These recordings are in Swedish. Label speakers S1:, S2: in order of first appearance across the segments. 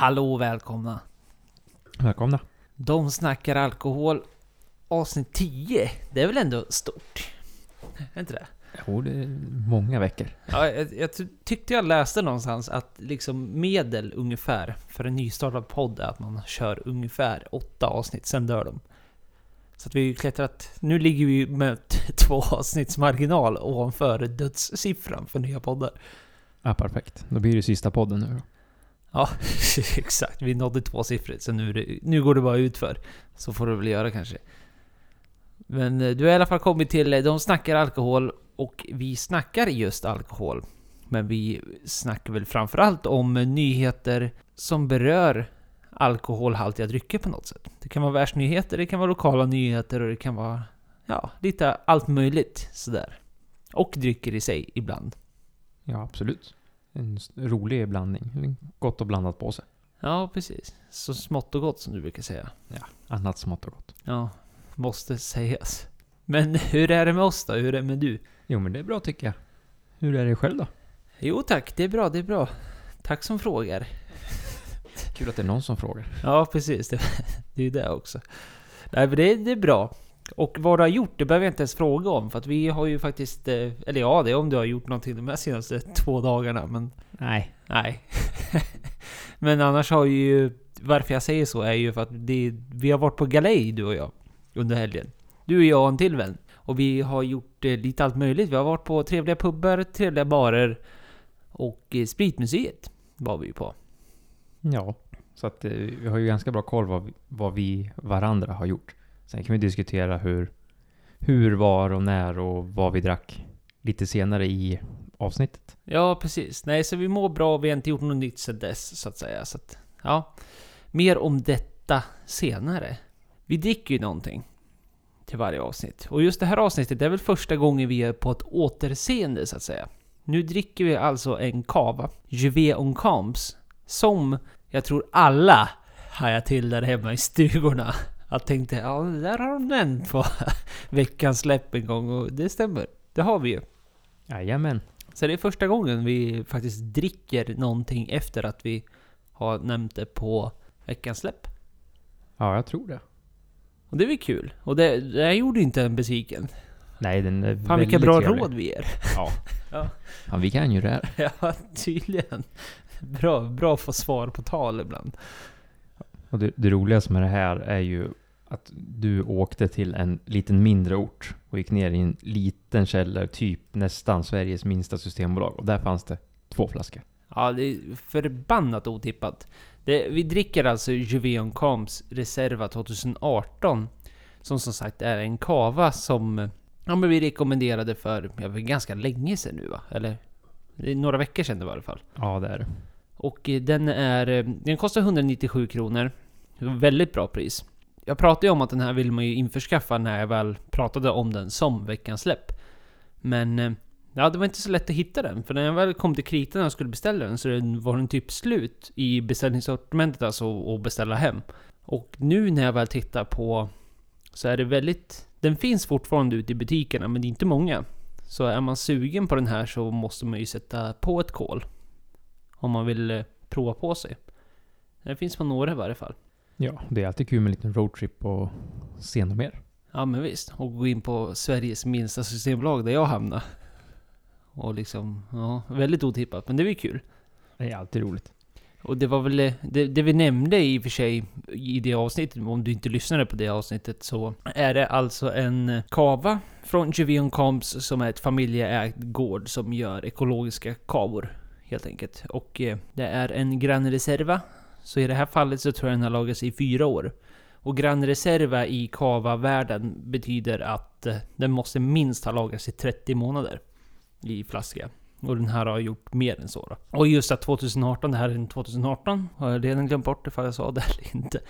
S1: Hallå välkomna!
S2: Välkomna.
S1: De snackar alkohol avsnitt 10. Det är väl ändå stort? Är inte det?
S2: Jo, det är många veckor.
S1: Ja, jag, jag ty- tyckte jag läste någonstans att liksom medel ungefär för en nystartad podd är att man kör ungefär åtta avsnitt, sen dör de. Så att vi har ju klättrat... Nu ligger vi med två avsnitts marginal ovanför dödssiffran för nya poddar.
S2: Ja, perfekt. Då blir det sista podden nu då.
S1: Ja, exakt. Vi nådde tvåsiffrigt, så nu, det, nu går det bara utför. Så får du väl göra kanske. Men eh, du har i alla fall kommit till eh, De snackar alkohol och vi snackar just alkohol. Men vi snackar väl framförallt om eh, nyheter som berör alkoholhaltiga drycker på något sätt. Det kan vara världsnyheter, det kan vara lokala nyheter och det kan vara ja, lite allt möjligt sådär. Och drycker i sig ibland.
S2: Ja, absolut. En rolig blandning. Gott och blandat på sig.
S1: Ja, precis. Så smått och gott som du brukar säga.
S2: Ja, annat smått och gott.
S1: Ja, måste sägas. Men hur är det med oss då? Hur är det med du?
S2: Jo, men det är bra tycker jag. Hur är det själv då?
S1: Jo tack, det är bra, det är bra. Tack som frågar.
S2: Kul att det är någon som frågar.
S1: Ja, precis. Det, det är ju det också. Nej, men det, det är bra. Och vad du har gjort, det behöver jag inte ens fråga om. För att vi har ju faktiskt... eh, Eller ja, det är om du har gjort någonting de här senaste två dagarna, men...
S2: Nej.
S1: Nej. men annars har ju... Varför jag säger så är ju för att det, vi har varit på galej, du och jag, under helgen. Du och jag och en till vän. Och vi har gjort eh, lite allt möjligt. Vi har varit på trevliga pubbar, trevliga barer och eh, Spritmuseet var vi ju på.
S2: Ja. Så att vi har ju ganska bra koll vad vi, vad vi varandra har gjort. Sen kan vi diskutera hur, hur, var och när och vad vi drack lite senare i avsnittet.
S1: Ja, precis. Nej, så vi mår bra. Vi har inte gjort något nytt sedan dess, så att säga. Så att, ja. Mer om detta senare. Vi dricker ju någonting till varje avsnitt. Och just det här avsnittet det är väl första gången vi är på ett återseende, så att säga. Nu dricker vi alltså en cava, Juvé on Camps, som jag tror alla hajar till där hemma i stugorna. Jag tänkte, ja där har de nämnt på veckans släpp en gång och det stämmer. Det har vi ju.
S2: Jajamän.
S1: Så det är första gången vi faktiskt dricker någonting efter att vi har nämnt det på veckans släpp.
S2: Ja, jag tror det.
S1: Och det är väl kul. Och det, det här gjorde inte en besviken.
S2: Nej, den är
S1: Fan vilka bra
S2: trevlig.
S1: råd vi ger.
S2: Ja.
S1: Ja.
S2: ja, vi kan ju det här.
S1: ja, tydligen. Bra, bra att få svar på tal ibland.
S2: Och det, det roligaste med det här är ju att du åkte till en liten mindre ort och gick ner i en liten källare, typ nästan Sveriges minsta systembolag. Och där fanns det två flaskor.
S1: Ja, det är förbannat otippat. Det, vi dricker alltså Juveon Camps Reserva 2018. Som som sagt är en kava som ja, men vi rekommenderade för ja, ganska länge sedan nu va? Eller? Det är några veckor sedan det var i alla fall.
S2: Ja, det är det.
S1: Och eh, den är... eh, Den kostar 197 kronor. Väldigt bra pris. Jag pratade ju om att den här vill man ju införskaffa när jag väl pratade om den som veckans släpp. Men... Eh, ja, det var inte så lätt att hitta den. För när jag väl kom till kritan och skulle beställa den så var den typ slut i beställningssortimentet alltså att beställa hem. Och nu när jag väl tittar på... Så är det väldigt... Den finns fortfarande ute i butikerna men det är inte många. Så är man sugen på den här så måste man ju sätta på ett kol. Om man vill eh, prova på sig. Den finns på några i varje fall.
S2: Ja, det är alltid kul med en liten roadtrip och se något mer.
S1: Ja men visst. Och gå in på Sveriges minsta systembolag där jag hamnar. Och liksom, ja, väldigt otippat. Men det var ju kul.
S2: Det är alltid roligt.
S1: Och det var väl eh, det, det vi nämnde i och för sig i det avsnittet, om du inte lyssnade på det avsnittet, så är det alltså en eh, kava från Juveon Camps som är ett familjeägd gård som gör ekologiska kavor. Helt enkelt. Och eh, det är en Gran Reserva. Så i det här fallet så tror jag den har lagrats i fyra år. Och Gran Reserva i Cava-världen betyder att eh, den måste minst ha lagrats i 30 månader i flaska. Och den här har gjort mer än så då. Och just att 2018, det här är en 2018, har jag redan glömt bort ifall jag sa det eller inte.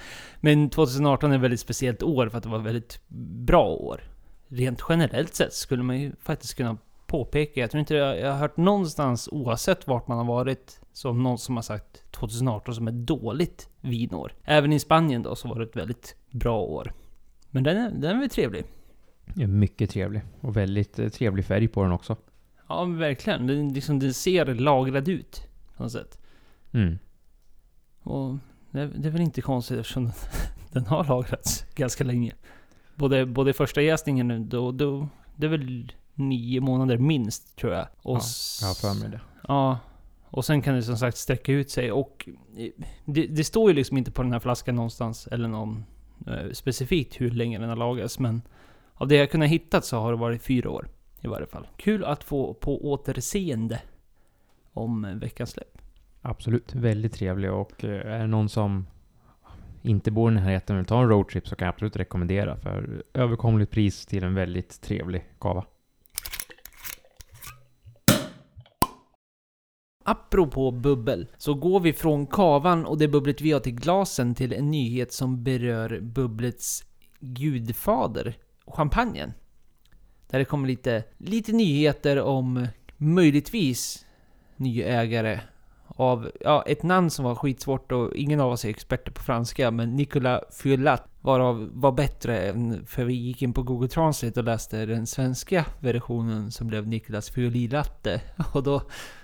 S1: Men 2018 är ett väldigt speciellt år för att det var ett väldigt bra år. Rent generellt sett skulle man ju faktiskt kunna påpeka. Jag tror inte jag, jag har hört någonstans, oavsett vart man har varit, som någon som har sagt 2018 som ett dåligt vinår. Även i Spanien då så var det ett väldigt bra år. Men den är, den är väl trevlig.
S2: Är mycket trevlig. Och väldigt eh, trevlig färg på den också.
S1: Ja, verkligen. Den, liksom, den ser lagrad ut. På något sätt.
S2: Mm.
S1: Och det, det är väl inte konstigt eftersom den, den har lagrats ganska länge. Både, både första jäsningen, då, då, det är väl nio månader minst tror jag. Och
S2: Ja, Jag har för mig det.
S1: Ja, och sen kan det som sagt sträcka ut sig och eh, det, det står ju liksom inte på den här flaskan någonstans eller någon eh, specifikt hur länge den har lagrats men av det jag kunnat hitta så har det varit fyra år i varje fall. Kul att få på återseende om veckans släpp.
S2: Absolut, väldigt trevlig och eh, är det någon som inte bor i närheten och vill ta en roadtrip så kan jag absolut rekommendera för överkomligt pris till en väldigt trevlig kava.
S1: Apropå bubbel, så går vi från kavan och det bubblet vi har till glasen till en nyhet som berör bubblets gudfader, champagnen. Där det kommer lite, lite nyheter om möjligtvis ny ägare av ja, ett namn som var skitsvårt och ingen av oss är experter på franska, men Nicolas Fiolat varav var bättre än, för vi gick in på Google Translate och läste den svenska versionen som blev Nicolas Fiolilatte. Och då,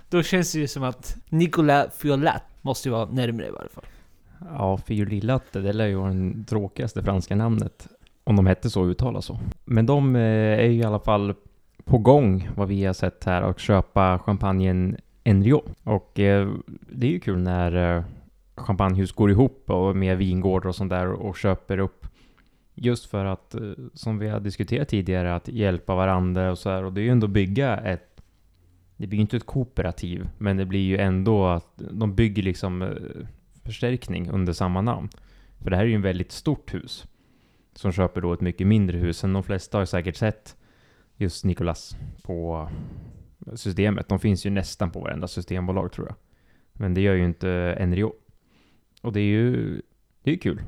S1: då känns det ju som att Nicolas Fiolat måste ju vara närmare i varje fall.
S2: Ja, Fiolilatte, det lär ju vara det tråkigaste franska namnet. Om de hette så och uttalas så. Men de eh, är ju i alla fall på gång, vad vi har sett här, att köpa champagnen Enrio. Och eh, det är ju kul när eh, champagnehus går ihop och med vingårdar och sånt där och köper upp. Just för att, eh, som vi har diskuterat tidigare, att hjälpa varandra och så här. Och det är ju ändå bygga ett det blir ju inte ett kooperativ, men det blir ju ändå att de bygger liksom eh, förstärkning under samma namn. För det här är ju en väldigt stort hus som köper då ett mycket mindre hus. Sen de flesta har säkert sett just Nicolas på systemet. De finns ju nästan på varenda systembolag tror jag. Men det gör ju inte Enrio. Och det är ju det är kul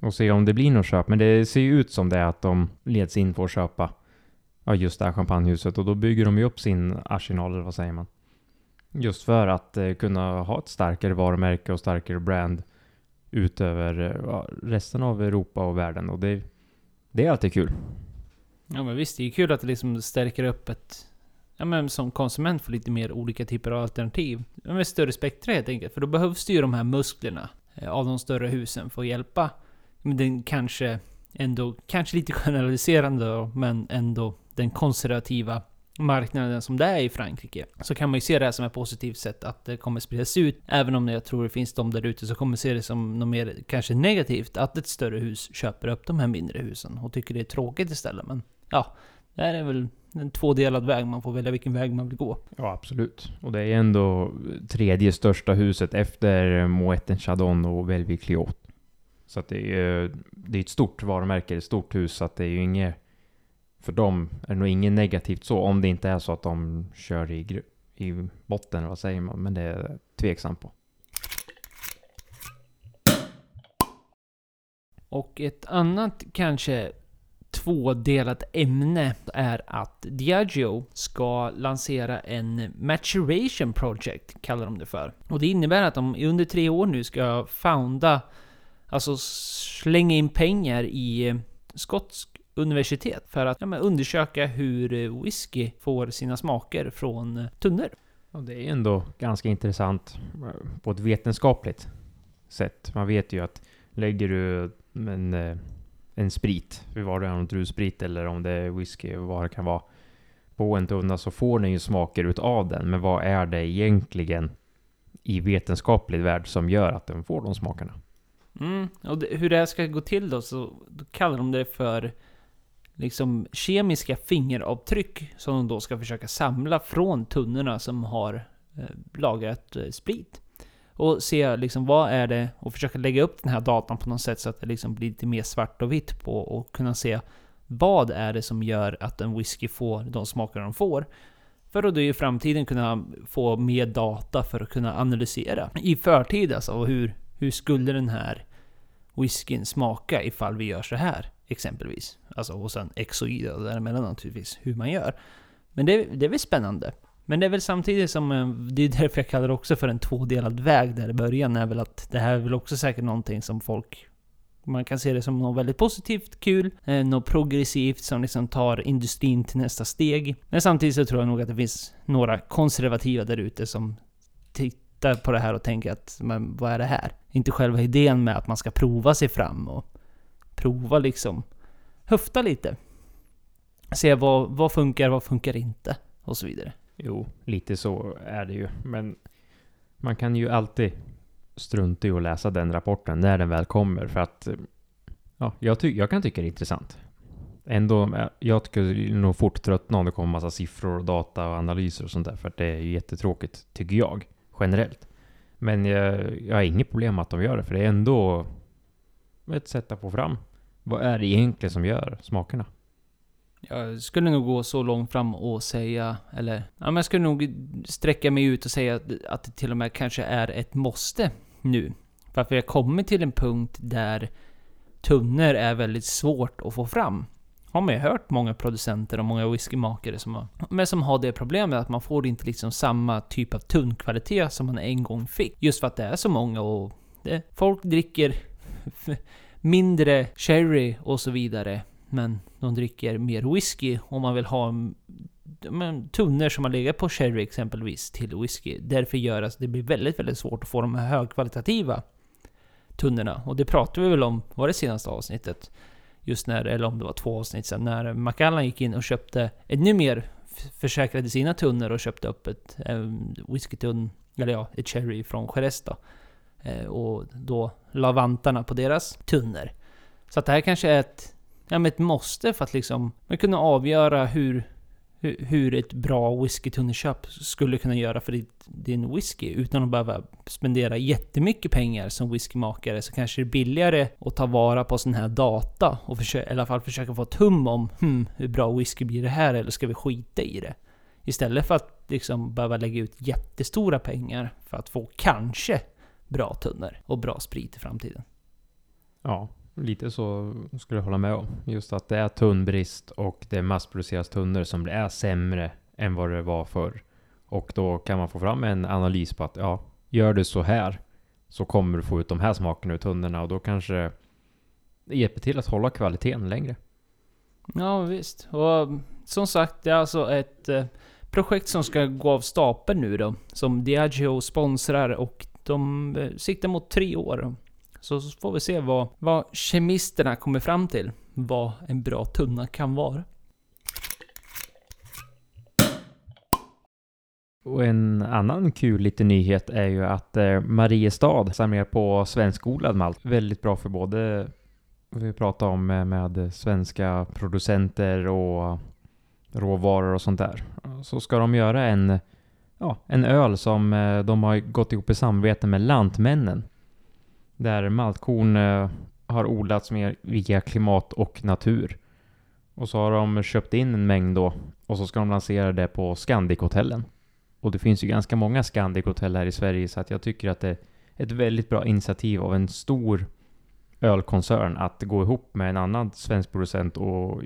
S2: att se om det blir något köp. Men det ser ju ut som det är att de leds in på att köpa ja, just det här champagnehuset och då bygger de ju upp sin arsenal, eller vad säger man? Just för att eh, kunna ha ett starkare varumärke och starkare brand utöver eh, ja, resten av Europa och världen och det, det är alltid kul.
S1: Ja men visst, det är ju kul att det liksom stärker upp ett... Ja men som konsument får lite mer olika typer av alternativ. Med större spektra helt enkelt. För då behövs det ju de här musklerna eh, av de större husen för att hjälpa. Men den kanske ändå, kanske lite generaliserande då, men ändå den konservativa marknaden som det är i Frankrike. Så kan man ju se det här som ett positivt sätt att det kommer spridas ut. Även om jag tror det finns de där ute som kommer se det som något mer kanske negativt. Att ett större hus köper upp de här mindre husen och tycker det är tråkigt istället. Men ja, det här är väl en tvådelad väg. Man får välja vilken väg man vill gå.
S2: Ja, absolut. Och det är ändå tredje största huset efter Moët Chardon och Velvi Cliot. Så att det är ju det är ett stort varumärke, ett stort hus, så att det är ju inget... För dem är det nog inget negativt så, om det inte är så att de kör i, gru- i botten, vad säger man? Men det är jag tveksam på.
S1: Och ett annat kanske tvådelat ämne är att Diageo ska lansera en maturation project, kallar de det för. Och det innebär att de under tre år nu ska founda, alltså slänga in pengar i eh, skotsk universitet för att ja, men undersöka hur eh, whisky får sina smaker från eh, tunnor.
S2: Och det är ändå ganska intressant på ett vetenskapligt sätt. Man vet ju att lägger du en, en sprit, hur var det om druvsprit eller om det är whisky, vad det kan vara, på en tunna så får den ju smaker utav den. Men vad är det egentligen i vetenskaplig värld som gör att den får de smakerna?
S1: Mm, och det, hur det här ska gå till då, så då kallar de det för liksom kemiska fingeravtryck som de då ska försöka samla från tunnorna som har eh, lagrat eh, sprit. Och se liksom vad är det, och försöka lägga upp den här datan på något sätt så att det liksom blir lite mer svart och vitt på och kunna se vad är det som gör att en whisky får de smaker de får. För att då i framtiden kunna få mer data för att kunna analysera i förtid alltså, hur, hur skulle den här whiskyn smaka ifall vi gör så här exempelvis. Alltså och sen X och däremellan naturligtvis, hur man gör. Men det, det är väl spännande. Men det är väl samtidigt som, eh, det är därför jag kallar det också för en tvådelad väg där i början, är väl att det här är väl också säkert någonting som folk man kan se det som något väldigt positivt, kul, eh, något progressivt som liksom tar industrin till nästa steg. Men samtidigt så tror jag nog att det finns några konservativa där ute som tittar på det här och tänker att men vad är det här? Inte själva idén med att man ska prova sig fram och prova liksom höfta lite. Se vad, vad funkar, vad funkar inte och så vidare.
S2: Jo, lite så är det ju. Men man kan ju alltid strunta i att läsa den rapporten när den väl kommer. För att ja, jag, ty- jag kan tycka det är intressant. Ändå, jag tycker nog fort tröttna om det kommer massa siffror och data och analyser och sånt där. För att det är ju jättetråkigt, tycker jag, generellt. Men jag, jag har inget problem med att de gör det, för det är ändå ett sätt att få fram vad är det egentligen som gör smakerna.
S1: Jag skulle nog gå så långt fram och säga, eller ja, men jag skulle nog sträcka mig ut och säga att, att det till och med kanske är ett måste nu. För att vi har kommit till en punkt där tunnor är väldigt svårt att få fram. Har man ju hört många producenter och många whiskymakare som har, men som har det problemet att man får inte liksom samma typ av tunnkvalitet som man en gång fick. Just för att det är så många och det, folk dricker mindre sherry och så vidare. Men de dricker mer whisky om man vill ha men, tunnor som har legat på sherry exempelvis till whisky. Därför gör att det blir väldigt, väldigt svårt att få de här högkvalitativa tunnorna. Och det pratade vi väl om, var det senaste avsnittet? Just när, eller om det var två avsnitt sen, när McAllan gick in och köpte ännu mer försäkrade sina tunnor och köpte upp ett um, whiskytunn, eller ja, ett cherry från Jerez då. Eh, och då la vantarna på deras tunnor. Så att det här kanske är ett, ja, men ett måste för att liksom man kunna avgöra hur, hur, ett bra whiskytunneköp skulle kunna göra för din whisky utan att behöva spendera jättemycket pengar som whiskymakare så kanske det är billigare att ta vara på sån här data och försöka, i alla fall försöka få ett hum om hmm, hur bra whisky blir det här eller ska vi skita i det? Istället för att liksom behöva lägga ut jättestora pengar för att få kanske bra tunnor och bra sprit i framtiden.
S2: Ja, lite så skulle jag hålla med om. Just att det är tunnbrist och det massproduceras tunnor som är sämre än vad det var förr. Och då kan man få fram en analys på att ja, gör du så här så kommer du få ut de här smakerna ur tunnorna och då kanske det hjälper till att hålla kvaliteten längre.
S1: Ja visst. Och som sagt, det är alltså ett eh, projekt som ska gå av stapeln nu då. Som Diageo sponsrar och de eh, siktar mot tre år. Så får vi se vad, vad kemisterna kommer fram till. Vad en bra tunna kan vara.
S2: Och en annan kul liten nyhet är ju att eh, Mariestad samlar på svenskodlad malt. Väldigt bra för både, vi pratar om eh, med svenska producenter och råvaror och sånt där. Så ska de göra en, ja, en öl som eh, de har gått ihop i samarbete med Lantmännen. Där maltkorn eh, har odlats mer via klimat och natur. Och så har de köpt in en mängd då och så ska de lansera det på Scandic-hotellen. Och det finns ju ganska många Scandic-hotell här i Sverige så att jag tycker att det är ett väldigt bra initiativ av en stor ölkoncern att gå ihop med en annan svensk producent och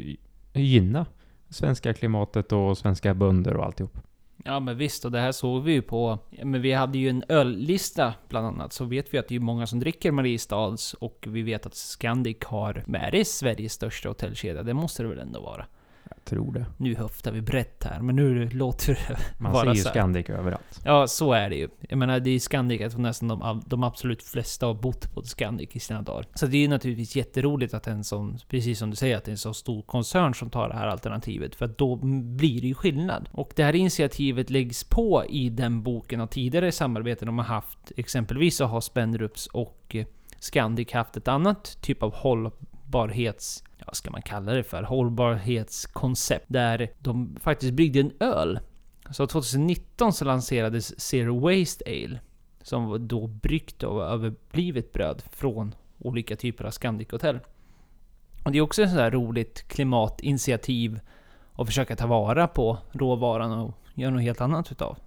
S2: gynna svenska klimatet och svenska bönder och alltihop.
S1: Ja men visst, och det här såg vi ju på... Men vi hade ju en öllista bland annat, så vet vi att det är många som dricker Mariestads och vi vet att Scandic har... Men är det Sveriges största hotellkedja? Det måste det väl ändå vara?
S2: Tror det.
S1: Nu höftar vi brett här, men nu låter det
S2: Man
S1: vara
S2: ser ju
S1: så här.
S2: Scandic överallt.
S1: Ja, så är det ju. Jag menar, det är Scandic, jag tror nästan de, de absolut flesta har bott på Scandic i sina dagar. Så det är ju naturligtvis jätteroligt att en sån, precis som du säger, att det är en så stor koncern som tar det här alternativet. För att då blir det ju skillnad. Och det här initiativet läggs på i den boken av tidigare samarbeten de har haft. Exempelvis så har Spendrups och eh, Scandic haft ett annat typ av hållbarhets vad ska man kalla det för? Hållbarhetskoncept. Där de faktiskt byggde en öl. Så 2019 så lanserades Zero Waste Ale. Som var då bryggt av överblivet bröd från olika typer av Scandic Hotel. Och det är också ett sådär roligt klimatinitiativ att försöka ta vara på råvaran och göra något helt annat utav.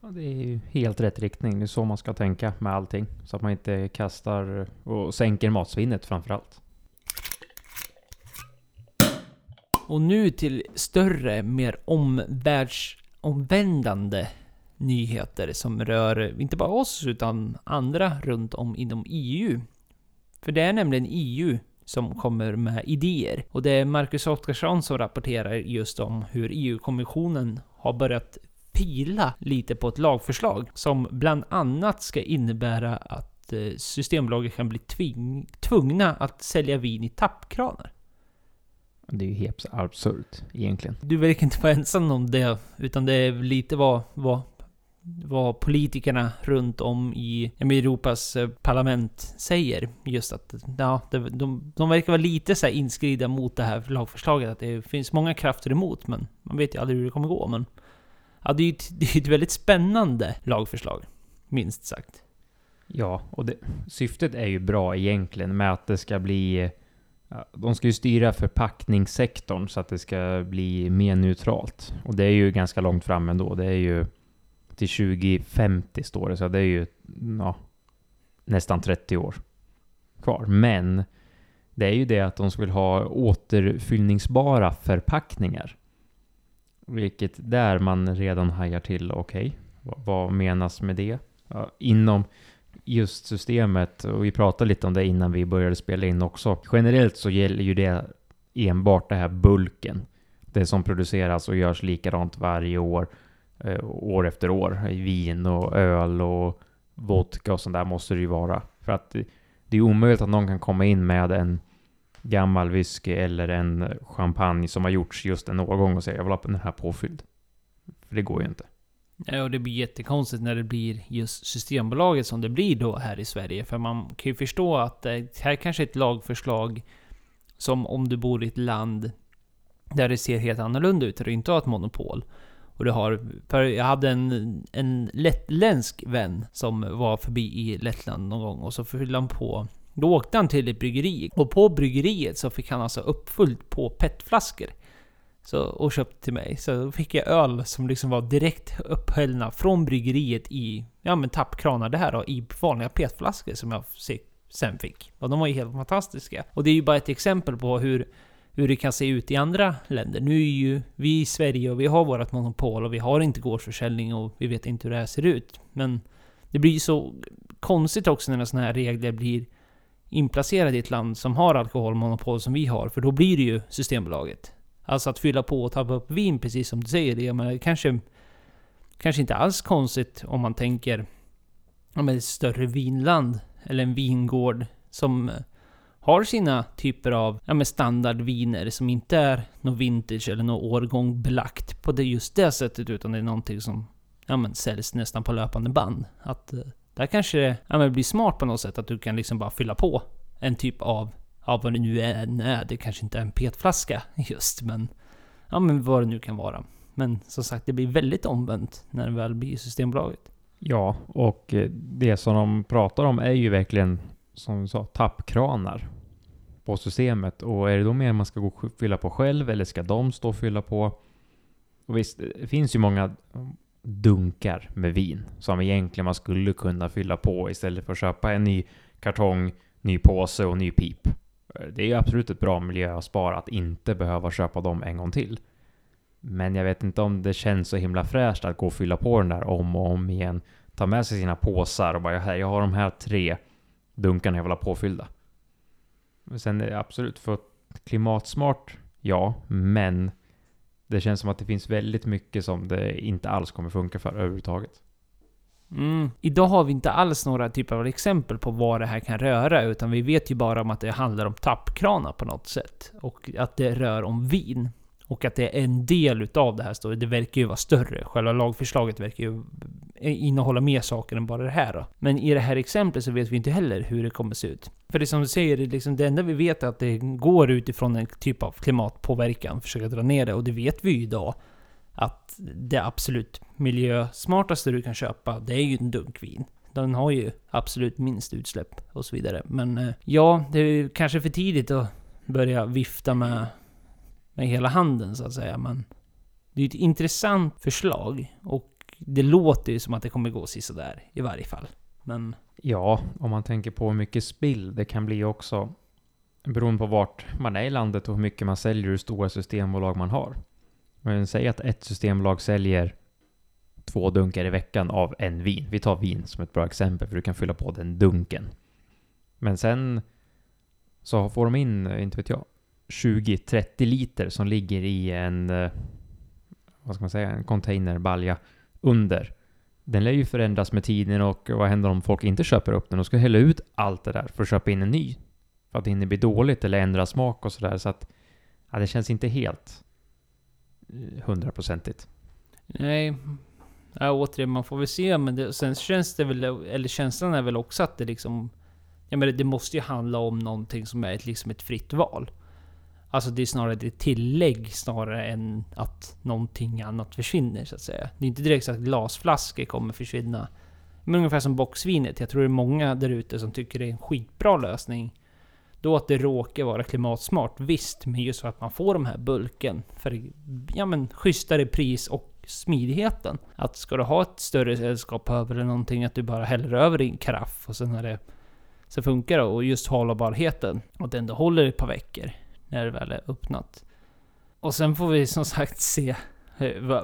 S2: Ja, det är ju helt rätt riktning. Det är så man ska tänka med allting. Så att man inte kastar och sänker matsvinnet framförallt.
S1: Och nu till större, mer omvärldsomvändande nyheter som rör inte bara oss utan andra runt om inom EU. För det är nämligen EU som kommer med idéer. Och det är Marcus Oskarsson som rapporterar just om hur EU-kommissionen har börjat pila lite på ett lagförslag som bland annat ska innebära att eh, Systembolaget kan bli tving, tvungna att sälja vin i tappkranar.
S2: Det är ju helt absurt egentligen.
S1: Du verkar inte vara ensam om det, utan det är lite vad, vad, vad politikerna runt om i Europas eh, parlament säger. Just att ja, de, de, de verkar vara lite så inskrida mot det här lagförslaget. Att det finns många krafter emot, men man vet ju aldrig hur det kommer gå. Men ja, det är ju ett, det är ett väldigt spännande lagförslag, minst sagt.
S2: Ja, och det, syftet är ju bra egentligen med att det ska bli ja, De ska ju styra förpackningssektorn så att det ska bli mer neutralt. Och det är ju ganska långt fram ändå. Det är ju till 2050 står det, så det är ju ja, nästan 30 år kvar. Men det är ju det att de skulle ha återfyllningsbara förpackningar. Vilket där man redan hajar till, okej, vad, vad menas med det? Ja, inom just systemet, och vi pratade lite om det innan vi började spela in också. Generellt så gäller ju det enbart det här bulken. Det som produceras och görs likadant varje år, eh, år efter år. Vin och öl och vodka och sånt där måste det ju vara. För att det, det är omöjligt att någon kan komma in med en gammal whisky eller en champagne som har gjorts just en årgång och säga jag vill ha den här påfylld. För det går ju inte.
S1: Ja, och det blir jättekonstigt när det blir just Systembolaget som det blir då här i Sverige. För man kan ju förstå att det här kanske är ett lagförslag som om du bor i ett land där det ser helt annorlunda ut, där du inte har ett monopol. Och du har, för jag hade en, en lettländsk vän som var förbi i Lettland någon gång och så fyllde han på då åkte han till ett bryggeri och på bryggeriet så fick han alltså uppfullt på petflaskor. Så, och köpte till mig. Så då fick jag öl som liksom var direkt upphällna från bryggeriet i, ja men tappkranar det här då, i vanliga petflaskor som jag sen fick. Och de var ju helt fantastiska. Och det är ju bara ett exempel på hur, hur det kan se ut i andra länder. Nu är ju vi i Sverige och vi har vårt monopol och vi har inte gårdsförsäljning och vi vet inte hur det här ser ut. Men det blir ju så konstigt också när sådana här regler blir inplacerade i ett land som har alkoholmonopol som vi har, för då blir det ju Systembolaget. Alltså att fylla på och tappa upp vin, precis som du säger. Det, men kanske, kanske inte alls konstigt om man tänker om ett större vinland, eller en vingård som eh, har sina typer av ja, standardviner som inte är något vintage eller någon årgång belagt på det just det sättet, utan det är någonting som ja, men säljs nästan på löpande band. Att eh, där kanske det ja, men blir smart på något sätt, att du kan liksom bara fylla på en typ av, ja vad det nu än är, det kanske inte är en petflaska just, men ja men vad det nu kan vara. Men som sagt, det blir väldigt omvänt när det väl blir Systembolaget.
S2: Ja, och eh, det som de pratar om är ju verkligen, som du sa, tappkranar på systemet. Och är det då mer man ska gå och fylla på själv, eller ska de stå och fylla på? Och visst, eh, det finns ju många mm, dunkar med vin som egentligen man skulle kunna fylla på istället för att köpa en ny kartong, ny påse och ny pip. Det är ju absolut ett bra miljöspar att inte behöva köpa dem en gång till. Men jag vet inte om det känns så himla fräscht att gå och fylla på den där om och om igen. Ta med sig sina påsar och bara här, jag har de här tre dunkarna jag vill ha påfyllda. Men sen är det absolut för klimatsmart, ja, men det känns som att det finns väldigt mycket som det inte alls kommer funka för överhuvudtaget.
S1: Mm. Idag har vi inte alls några typer av exempel på vad det här kan röra, utan vi vet ju bara om att det handlar om tappkranar på något sätt. Och att det rör om vin. Och att det är en del utav det här står det verkar ju vara större. Själva lagförslaget verkar ju innehålla mer saker än bara det här då. Men i det här exemplet så vet vi inte heller hur det kommer se ut. För det som du säger, det, liksom, det enda vi vet är att det går utifrån en typ av klimatpåverkan, försöka dra ner det. Och det vet vi ju idag. Att det absolut miljösmartaste du kan köpa, det är ju en dunkvin. Den har ju absolut minst utsläpp och så vidare. Men eh, ja, det är kanske för tidigt att börja vifta med, med hela handen så att säga. Men det är ju ett intressant förslag. Och det låter ju som att det kommer gå sådär i varje fall. Men
S2: Ja, om man tänker på hur mycket spill det kan bli också. Beroende på vart man är i landet och hur mycket man säljer och hur stora systembolag man har. Men säg att ett systembolag säljer två dunkar i veckan av en vin. Vi tar vin som ett bra exempel, för du kan fylla på den dunken. Men sen så får de in, inte vet jag, 20-30 liter som ligger i en, eh, vad ska man säga, en containerbalja under. Den lär ju förändras med tiden och vad händer om folk inte köper upp den och ska hälla ut allt det där för att köpa in en ny? För att det inte blir dåligt eller ändra smak och sådär. Så att ja, det känns inte helt hundraprocentigt.
S1: Nej. Ja, återigen, man får väl se. Men det, sen känns det väl, eller känslan är väl också att det liksom... Jag menar, det måste ju handla om någonting som är ett, liksom ett fritt val. Alltså det är snarare ett tillägg snarare än att någonting annat försvinner så att säga. Det är inte direkt så att glasflaskor kommer försvinna. Men ungefär som boxvinet. Jag tror det är många där ute som tycker det är en skitbra lösning. Då att det råkar vara klimatsmart, visst. Men just för att man får de här bulken för ja, men, schysstare pris och smidigheten. Att ska du ha ett större sällskap över eller någonting, att du bara häller över din karaff och sen är det så funkar det. Och just hållbarheten. Att det ändå håller ett par veckor när det väl är öppnat. Och sen får vi som sagt se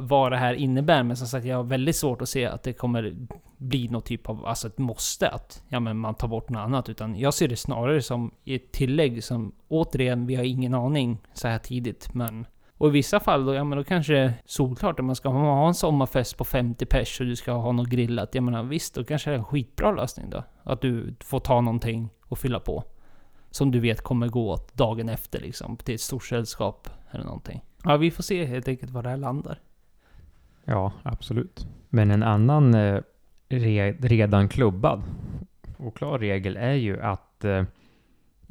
S1: vad det här innebär. Men som sagt, jag har väldigt svårt att se att det kommer bli något typ av, alltså ett måste att ja, men man tar bort något annat. Utan jag ser det snarare som ett tillägg som återigen, vi har ingen aning så här tidigt. Men och i vissa fall då, ja men då kanske det är solklart om man ska ha en sommarfest på 50 pers och du ska ha något grillat. Jag menar visst, då kanske det är en skitbra lösning då. Att du får ta någonting och fylla på som du vet kommer gå åt dagen efter liksom, till ett stort sällskap eller någonting. Ja, vi får se helt enkelt var det här landar.
S2: Ja, absolut. Men en annan eh, re redan klubbad och klar regel är ju att eh,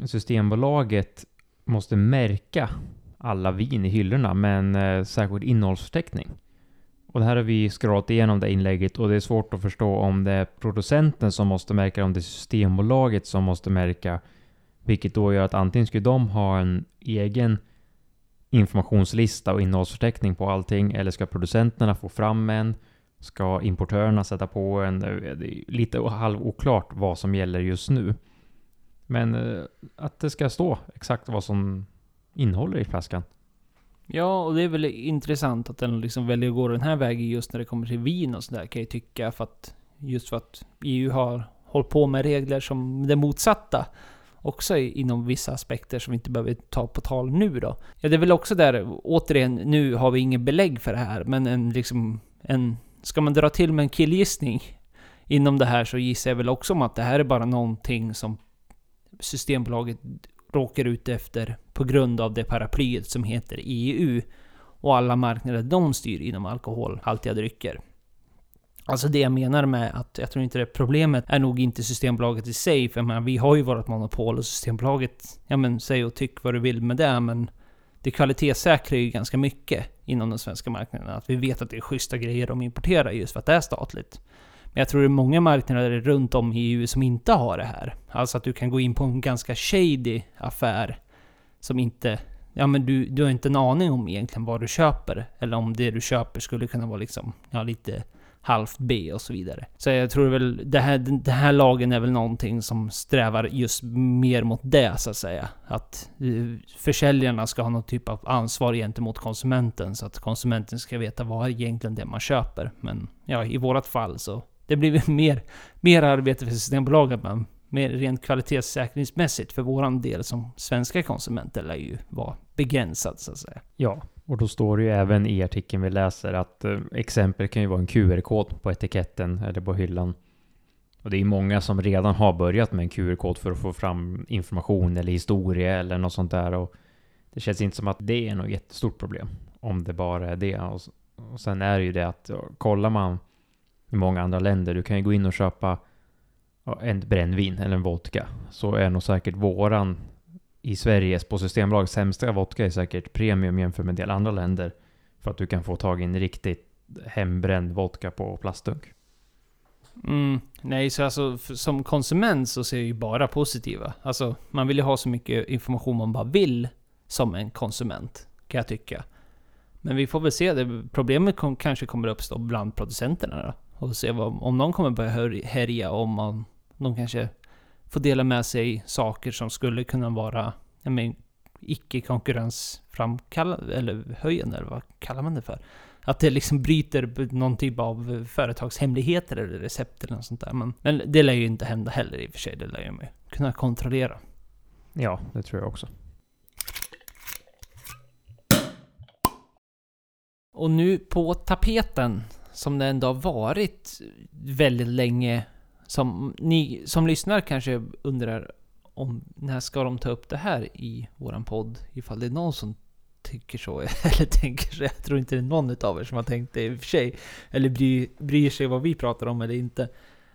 S2: Systembolaget måste märka alla vin i hyllorna med en eh, särskild innehållsförteckning. Och det här har vi scrollat igenom det inlägget och det är svårt att förstå om det är producenten som måste märka, om det är Systembolaget som måste märka vilket då gör att antingen skulle de ha en egen informationslista och innehållsförteckning på allting, eller ska producenterna få fram en? Ska importörerna sätta på en? Det är lite halvoklart vad som gäller just nu. Men eh, att det ska stå exakt vad som innehåller i flaskan.
S1: Ja, och det är väl intressant att den liksom väljer att gå den här vägen just när det kommer till vin och sådär kan jag tycka. För att, just för att EU har hållit på med regler som det motsatta också inom vissa aspekter som vi inte behöver ta på tal nu då. Ja, det är väl också där, återigen, nu har vi ingen belägg för det här, men en liksom, en, ska man dra till med en killgissning inom det här så gissar jag väl också om att det här är bara någonting som Systembolaget råkar ut efter på grund av det paraplyet som heter EU och alla marknader de styr inom alkoholhaltiga drycker. Alltså det jag menar med att jag tror inte det problemet är nog inte Systembolaget i sig, för jag menar, vi har ju vårt monopol och Systembolaget, ja men säg och tyck vad du vill med det, men det kvalitetssäkrar ju ganska mycket inom den svenska marknaden. Att vi vet att det är schyssta grejer de importerar just för att det är statligt. Men jag tror det är många marknader runt om i EU som inte har det här. Alltså att du kan gå in på en ganska shady affär som inte... Ja men du, du har inte en aning om egentligen vad du köper. Eller om det du köper skulle kunna vara liksom, ja lite halvt B och så vidare. Så jag tror väl, det här, den här lagen är väl någonting som strävar just mer mot det så att säga. Att eh, försäljarna ska ha någon typ av ansvar gentemot konsumenten så att konsumenten ska veta vad är egentligen det man köper. Men ja, i vårat fall så det blir mer, mer arbete för Systembolaget men mer rent kvalitetssäkringsmässigt för våran del som svenska konsumenter lär ju vara begränsad så att säga.
S2: Ja, och då står det ju även i artikeln vi läser att eh, exempel kan ju vara en QR-kod på etiketten eller på hyllan. Och det är många som redan har börjat med en QR-kod för att få fram information eller historia eller något sånt där. Och det känns inte som att det är något jättestort problem. Om det bara är det. Och, och sen är det ju det att ja, kollar man i många andra länder, du kan ju gå in och köpa en brännvin eller en vodka. Så är nog säkert våran i Sverige på Systembolaget sämsta vodka är säkert premium jämfört med en del andra länder. För att du kan få tag i en riktigt hembränd vodka på plastdunk.
S1: Mm, nej, så alltså som konsument så ser jag ju bara positiva. Alltså, man vill ju ha så mycket information man bara vill som en konsument, kan jag tycka. Men vi får väl se. Det, problemet kom, kanske kommer uppstå bland producenterna då. Och se vad, om de kommer börja härja om man, de kanske få dela med sig saker som skulle kunna vara men, icke konkurrensframkallande, eller höjande, eller vad kallar man det för? Att det liksom bryter någon typ av företagshemligheter eller recept eller något sånt där. Men, men det lär ju inte hända heller i och för sig. Det lär ju man kunna kontrollera.
S2: Ja, det tror jag också.
S1: Och nu på tapeten som det ändå har varit väldigt länge. Som ni som lyssnar kanske undrar om när ska de ta upp det här i våran podd? Ifall det är någon som tycker så, eller tänker så. Jag tror inte det är någon av er som har tänkt det i och för sig. Eller bryr, bryr sig vad vi pratar om eller inte.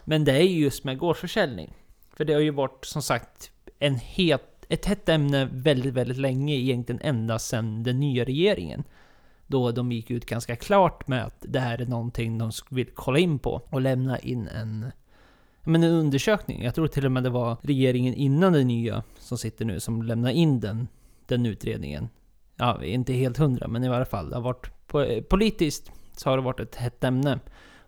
S1: Men det är ju just med gårdsförsäljning. För det har ju varit som sagt en het, ett hett ämne väldigt, väldigt länge. Egentligen ända sedan den nya regeringen. Då de gick ut ganska klart med att det här är någonting de vill kolla in på och lämna in en men en undersökning. Jag tror till och med det var regeringen innan den nya som sitter nu som lämnade in den, den utredningen. Ja, inte helt hundra, men i varje fall. Det har varit politiskt så har det varit ett hett ämne.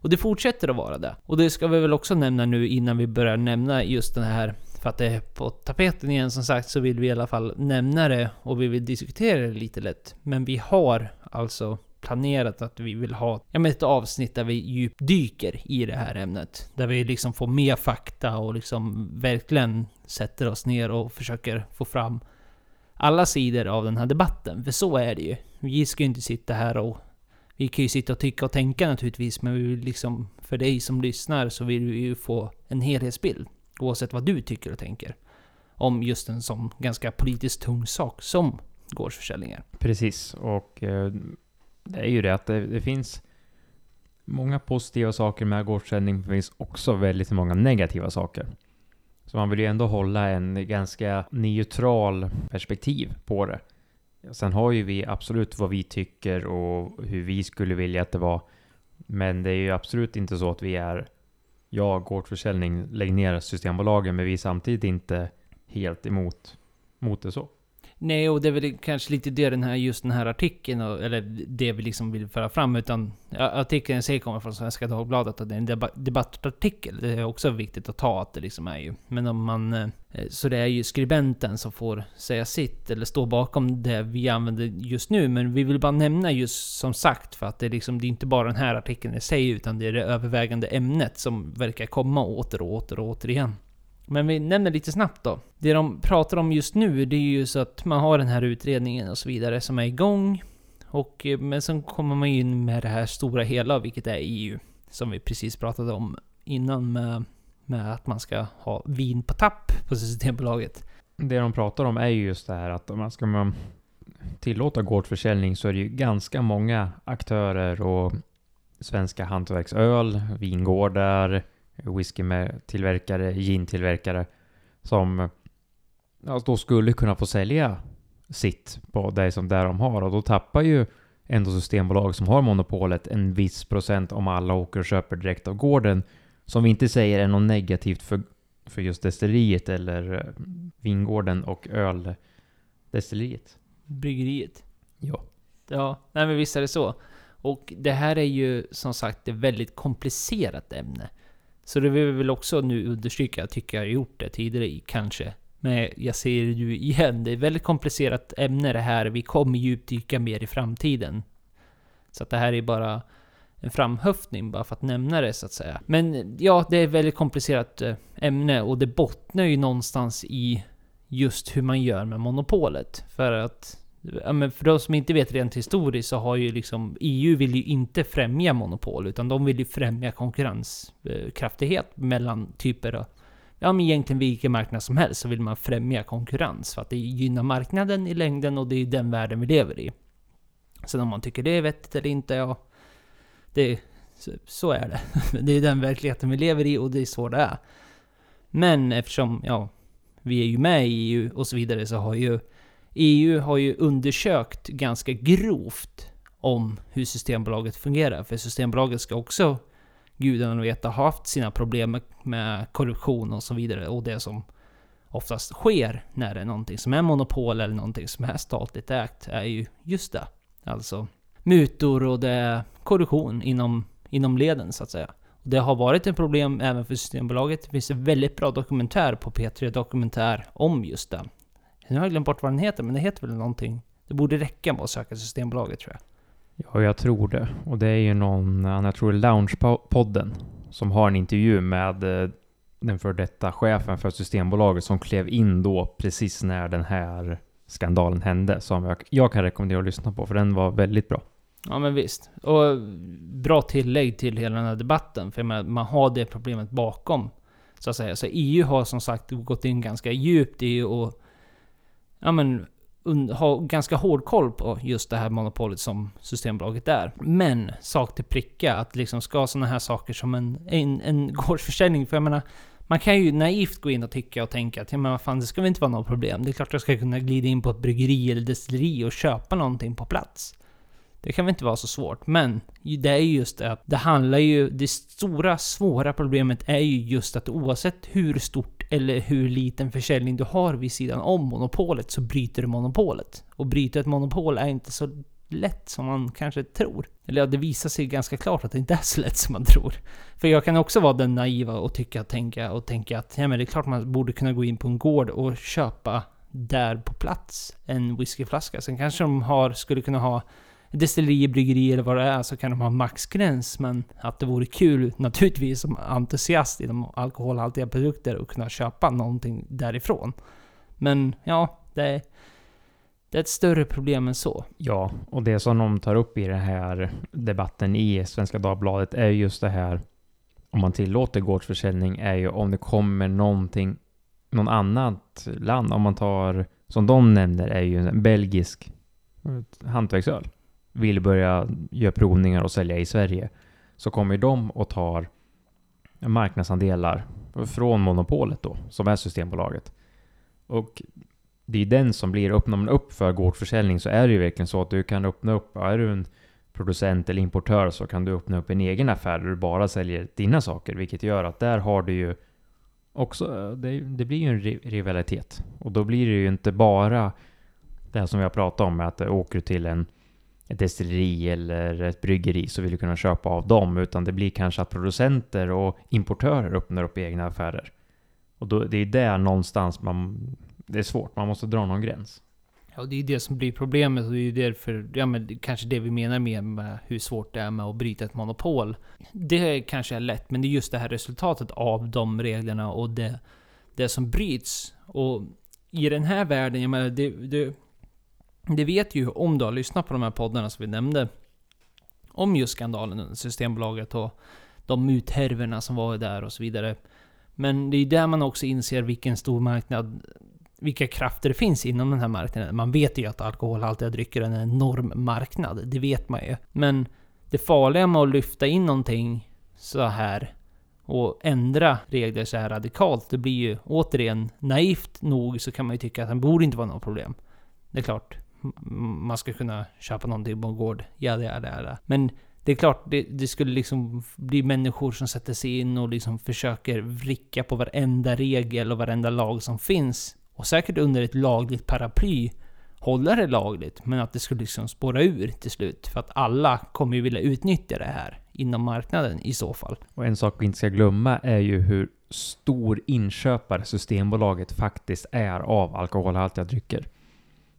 S1: Och det fortsätter att vara det. Och det ska vi väl också nämna nu innan vi börjar nämna just den här för att det är på tapeten igen som sagt så vill vi i alla fall nämna det och vi vill diskutera det lite lätt. Men vi har alltså planerat att vi vill ha ja, men ett avsnitt där vi djupdyker i det här ämnet. Där vi liksom får mer fakta och liksom verkligen sätter oss ner och försöker få fram alla sidor av den här debatten. För så är det ju. Vi ska ju inte sitta här och... Vi kan ju sitta och tycka och tänka naturligtvis, men vi vill liksom... För dig som lyssnar så vill vi ju få en helhetsbild. Oavsett vad du tycker och tänker. Om just en sån ganska politiskt tung sak som gårdsförsäljningar.
S2: Precis, och eh, det är ju det att det, det, finns många positiva saker med gårdsförsäljning, men det finns också väldigt många negativa saker. Så man vill ju ändå hålla en ganska neutral perspektiv på det. Sen har ju vi absolut vad vi tycker och hur vi skulle vilja att det var. Men det är ju absolut inte så att vi är ja, gårdsförsäljning, lägg ner Systembolagen, men vi är samtidigt inte helt emot mot det så.
S1: Nej, och det är väl kanske lite det den här, just den här artikeln, eller det vi liksom vill föra fram, utan artikeln i sig kommer från Svenska Dagbladet och det är en debattartikel. Det är också viktigt att ta att det liksom är ju. Men om man... Eh, så det är ju skribenten som får säga sitt, eller stå bakom det vi använder just nu. Men vi vill bara nämna just som sagt, för att det är liksom, det är inte bara den här artikeln i sig, utan det är det övervägande ämnet som verkar komma åter och åter och åter igen. Men vi nämner lite snabbt då. Det de pratar om just nu, det är ju så att man har den här utredningen och så vidare som är igång. Och, eh, men sen kommer man in med det här stora hela, vilket är EU. Som vi precis pratade om innan med, med att man ska ha vin på tapp på Systembolaget.
S2: Det de pratar om är ju just det här att om man ska tillåta gårdsförsäljning så är det ju ganska många aktörer och svenska hantverksöl, vingårdar, whiskytillverkare, gin-tillverkare som ja, då skulle kunna få sälja sitt på det som där de har och då tappar ju ändå Systembolag som har monopolet en viss procent om alla åker och köper direkt av gården. Som vi inte säger är något negativt för, för just destilleriet eller eh, vingården och öldestilleriet.
S1: Bryggeriet.
S2: Ja.
S1: Ja, nej men visst är det så. Och det här är ju som sagt ett väldigt komplicerat ämne. Så det vill vi väl också nu understryka, jag tycker jag har gjort det tidigare kanske. Men jag ser det ju igen, det är ett väldigt komplicerat ämne det här. Vi kommer djupdyka mer i framtiden. Så att det här är bara en framhöftning bara för att nämna det så att säga. Men ja, det är ett väldigt komplicerat eh, ämne och det bottnar ju någonstans i just hur man gör med monopolet. För att Ja, men för de som inte vet rent historiskt så har ju liksom EU vill ju inte främja monopol utan de vill ju främja konkurrenskraftighet mellan typer av Ja men egentligen vilken marknad som helst så vill man främja konkurrens för att det gynnar marknaden i längden och det är den världen vi lever i. Sen om man tycker det är vettigt eller inte, ja... Det, så, så är det. Det är den verkligheten vi lever i och det är så det är. Men eftersom, ja, vi är ju med i EU och så vidare så har ju EU har ju undersökt ganska grovt om hur Systembolaget fungerar. För Systembolaget ska också, gudarna veta, ha haft sina problem med korruption och så vidare. Och det som oftast sker när det är någonting som är monopol eller någonting som är statligt ägt är ju just det. Alltså mutor och det är korruption inom, inom leden så att säga. Och det har varit ett problem även för Systembolaget. Det finns en väldigt bra dokumentär på P3 Dokumentär om just det. Nu har jag glömt bort vad den heter, men det heter väl någonting. Det borde räcka med att söka Systembolaget tror jag.
S2: Ja, jag tror det. Och det är ju någon, jag tror Loungepodden, som har en intervju med eh, den för detta chefen för Systembolaget som klev in då precis när den här skandalen hände. Som jag, jag kan rekommendera att lyssna på, för den var väldigt bra.
S1: Ja men visst. Och bra tillägg till hela den här debatten. För jag menar, man har det problemet bakom. Så att säga. Så EU har som sagt gått in ganska djupt i och ja men ha ganska hård koll på just det här monopolet som Systembolaget är. Men, sak till pricka, att liksom ska sådana här saker som en, en, en gårdsförsäljning, för jag menar, man kan ju naivt gå in och tycka och tänka att ja, men vad fan, det ska väl inte vara något problem. Det är klart jag ska kunna glida in på ett bryggeri eller destilleri och köpa någonting på plats. Det kan väl inte vara så svårt, men det är just det att det handlar ju... Det stora, svåra problemet är ju just att oavsett hur stort eller hur liten försäljning du har vid sidan om monopolet så bryter du monopolet. Och bryta ett monopol är inte så lätt som man kanske tror. Eller ja, det visar sig ganska klart att det inte är så lätt som man tror. För jag kan också vara den naiva och tycka, tänka och tänka att ja, men det är klart man borde kunna gå in på en gård och köpa där på plats en whiskyflaska. Sen kanske de har, skulle kunna ha destilleri, bryggeri eller vad det är så kan de ha maxgräns. Men att det vore kul naturligtvis som entusiast inom alkoholhaltiga produkter att kunna köpa någonting därifrån. Men ja, det är, det är ett större problem än så.
S2: Ja, och det som de tar upp i den här debatten i Svenska Dagbladet är just det här om man tillåter gårdsförsäljning är ju om det kommer någonting, någon annat land, om man tar, som de nämner, är ju en belgisk eh, hantverksöl vill börja göra provningar och sälja i Sverige så kommer de och tar marknadsandelar från monopolet då, som är Systembolaget. Och det är den som blir, öppnar man upp för gårdsförsäljning så är det ju verkligen så att du kan öppna upp, är du en producent eller importör så kan du öppna upp en egen affär där du bara säljer dina saker, vilket gör att där har du ju också, det, det blir ju en rivalitet. Och då blir det ju inte bara det här som vi har pratat om, att du åker till en ett destilleri eller ett bryggeri så vill du kunna köpa av dem, utan det blir kanske att producenter och importörer öppnar upp egna affärer. Och då, det är där någonstans man... Det är svårt, man måste dra någon gräns.
S1: Ja, det är det som blir problemet och det är därför, ja men kanske det vi menar med, med hur svårt det är med att bryta ett monopol. Det kanske är lätt, men det är just det här resultatet av de reglerna och det, det som bryts. Och i den här världen, jag menar, det, det det vet ju om du har lyssnat på de här poddarna som vi nämnde. Om just skandalen under Systembolaget och de muthärvorna som var där och så vidare. Men det är ju där man också inser vilken stor marknad, vilka krafter det finns inom den här marknaden. Man vet ju att alkoholhaltiga drycker är en enorm marknad, det vet man ju. Men det farliga med att lyfta in någonting så här och ändra regler så här radikalt, det blir ju återigen naivt nog så kan man ju tycka att det borde inte vara något problem. Det är klart, man ska kunna köpa någonting på en gård. Ja, det är det. Men det är klart, det, det, skulle liksom bli människor som sätter sig in och liksom försöker vricka på varenda regel och varenda lag som finns. Och säkert under ett lagligt paraply hålla det lagligt, men att det skulle liksom spåra ur till slut. För att alla kommer ju vilja utnyttja det här inom marknaden i så fall.
S2: Och en sak vi inte ska glömma är ju hur stor inköpare Systembolaget faktiskt är av alkoholhaltiga drycker.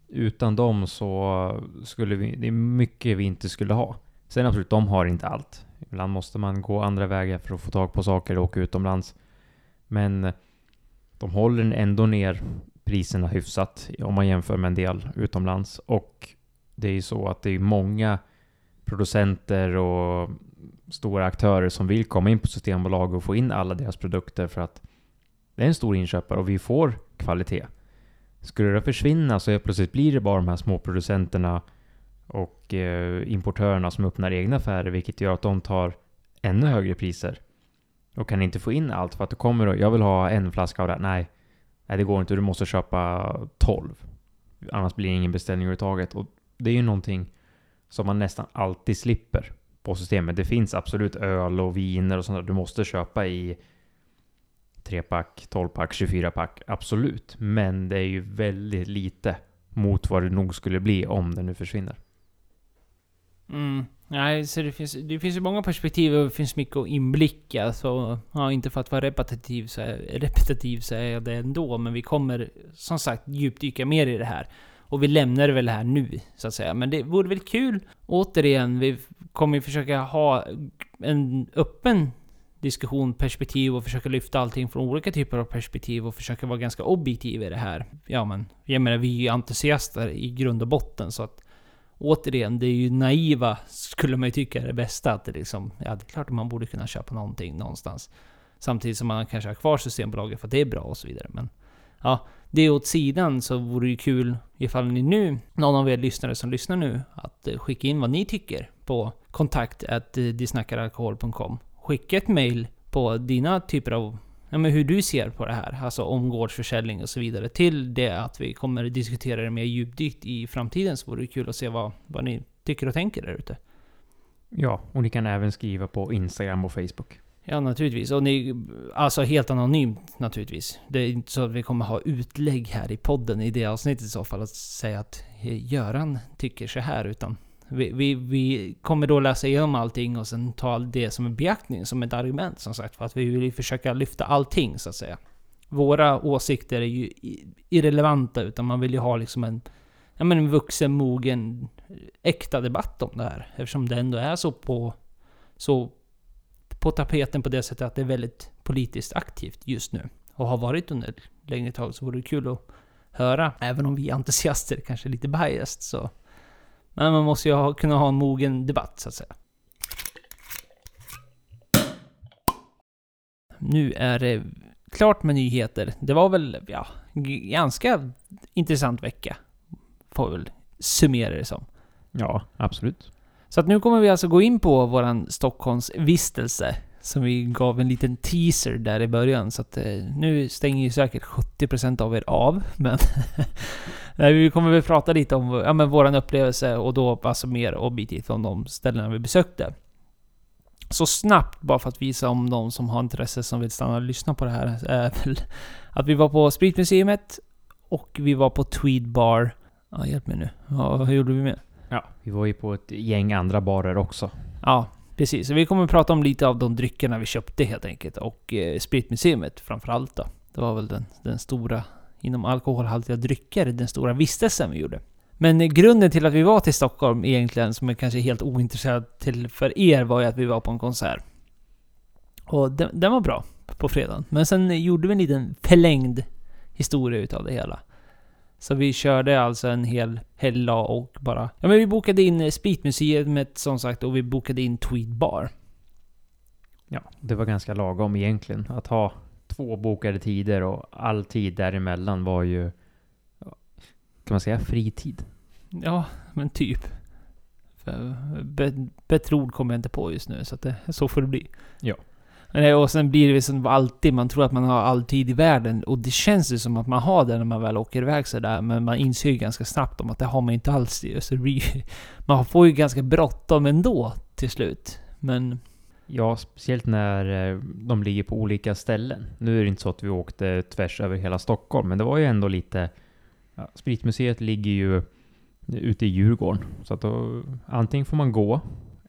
S2: Utan dem så skulle vi, det är mycket vi inte skulle ha. Sen absolut, de har inte allt. Ibland måste man gå andra vägar för att få tag på saker och åka utomlands. Men eh, de håller ändå ner priserna hyfsat om man jämför med en del utomlands. Och det är ju så att det är många producenter och stora aktörer som vill komma in på Systembolag och få in alla deras produkter för att det är en stor inköpare och vi får kvalitet. Skulle det försvinna så plötsligt blir det bara de här småproducenterna och eh, importörerna som öppnar egna affärer, vilket gör att de tar ännu högre priser. Och kan inte få in allt för att det kommer och jag vill ha en flaska av det Nej, nej det går inte. Du måste köpa 12. Annars blir det ingen beställning överhuvudtaget. Och det är ju någonting som man nästan alltid slipper på systemet. Det finns absolut öl och viner och sånt där du måste köpa i 3-pack, 12-pack, 24-pack, absolut. Men det är ju väldigt lite mot vad det nog skulle bli om det nu försvinner.
S1: Mm. Nej, så det finns, det finns ju många perspektiv och det finns mycket att inblicka. Så, ja, inte för att vara repetitiv så, är, repetitiv så är jag det ändå. Men vi kommer som sagt djupdyka mer i det här. Och vi lämnar det väl här nu, så att säga. Men det vore väl kul, återigen, vi kommer ju försöka ha en öppen diskussion, perspektiv och försöka lyfta allting från olika typer av perspektiv och försöka vara ganska objektiv i det här. Ja men, jag menar vi är ju entusiaster i grund och botten så att återigen, det är ju naiva, skulle man ju tycka är det bästa. Att det liksom, ja det är klart att man borde kunna köpa någonting någonstans. Samtidigt som man kanske har kvar Systembolaget för att det är bra och så vidare. Men ja, det åt sidan så vore det ju kul ifall ni nu, någon av er lyssnare som lyssnar nu, att skicka in vad ni tycker på kontakt disnackaralkohol.com. Skicka ett mail på dina typer av ja, men hur du ser på det här, alltså omgårdsförsäljning och så vidare, till det att vi kommer diskutera det mer djupdykt i framtiden, så vore det kul att se vad, vad ni tycker och tänker där ute.
S2: Ja, och ni kan även skriva på Instagram och Facebook.
S1: Ja, naturligtvis. Och ni, alltså helt anonymt naturligtvis. Det är inte så att vi kommer ha utlägg här i podden i det avsnittet i så fall, att säga att Göran tycker så här, utan vi, vi, vi, kommer då läsa igenom allting och sen ta det som en beaktning, som ett argument som sagt. För att vi vill försöka lyfta allting så att säga. Våra åsikter är ju irrelevanta, utan man vill ju ha liksom en, ja men en vuxen, mogen, äkta debatt om det här. Eftersom det ändå är så på, så på tapeten på det sättet att det är väldigt politiskt aktivt just nu. Och har varit under ett längre tag, så vore det kul att höra. Även om vi entusiaster kanske är lite biased så men man måste ju ha, kunna ha en mogen debatt så att säga. Nu är det klart med nyheter. Det var väl, ja, ganska intressant vecka. Får vi väl summera det som.
S2: Ja, absolut.
S1: Så att nu kommer vi alltså gå in på våran Stockholms vistelse som vi gav en liten teaser där i början. Så att eh, nu stänger ju säkert 70% av er av. Men vi kommer väl prata lite om ja, men våran upplevelse och då alltså mer objektivt om de ställena vi besökte. Så snabbt, bara för att visa om de som har intresse som vill stanna och lyssna på det här, är väl att vi var på Spritmuseet och vi var på Tweed Bar. Ja, hjälp mig nu. Ja, hur gjorde vi med?
S2: Ja, vi var ju på ett gäng andra barer också.
S1: Ja, precis. Så vi kommer att prata om lite av de dryckerna vi köpte helt enkelt. Och eh, Spritmuseet framförallt då. Det var väl den, den stora inom alkoholhaltiga drycker, den stora vistelsen vi gjorde. Men grunden till att vi var till Stockholm egentligen, som är kanske helt ointresserad till för er, var ju att vi var på en konsert. Och den, den var bra på fredagen. Men sen gjorde vi en liten förlängd historia utav det hela. Så vi körde alltså en hel helg och bara... Ja men vi bokade in Spritmuseet som sagt och vi bokade in Tweed Bar.
S2: Ja, det var ganska lagom egentligen att ha två bokade tider och all tid däremellan var ju, kan man säga fritid?
S1: Ja, men typ. bättre ord kommer jag inte på just nu, så att det, så får det bli.
S2: Ja.
S1: Och sen blir det som alltid, man tror att man har all tid i världen och det känns ju som att man har det när man väl åker iväg sådär. Men man inser ju ganska snabbt om att det har man inte alls. Alltså, så man får ju ganska bråttom ändå till slut. Men
S2: Ja, speciellt när eh, de ligger på olika ställen. Nu är det inte så att vi åkte tvärs över hela Stockholm, men det var ju ändå lite... Ja, Spritmuseet ligger ju ute i Djurgården, så att då, antingen får man gå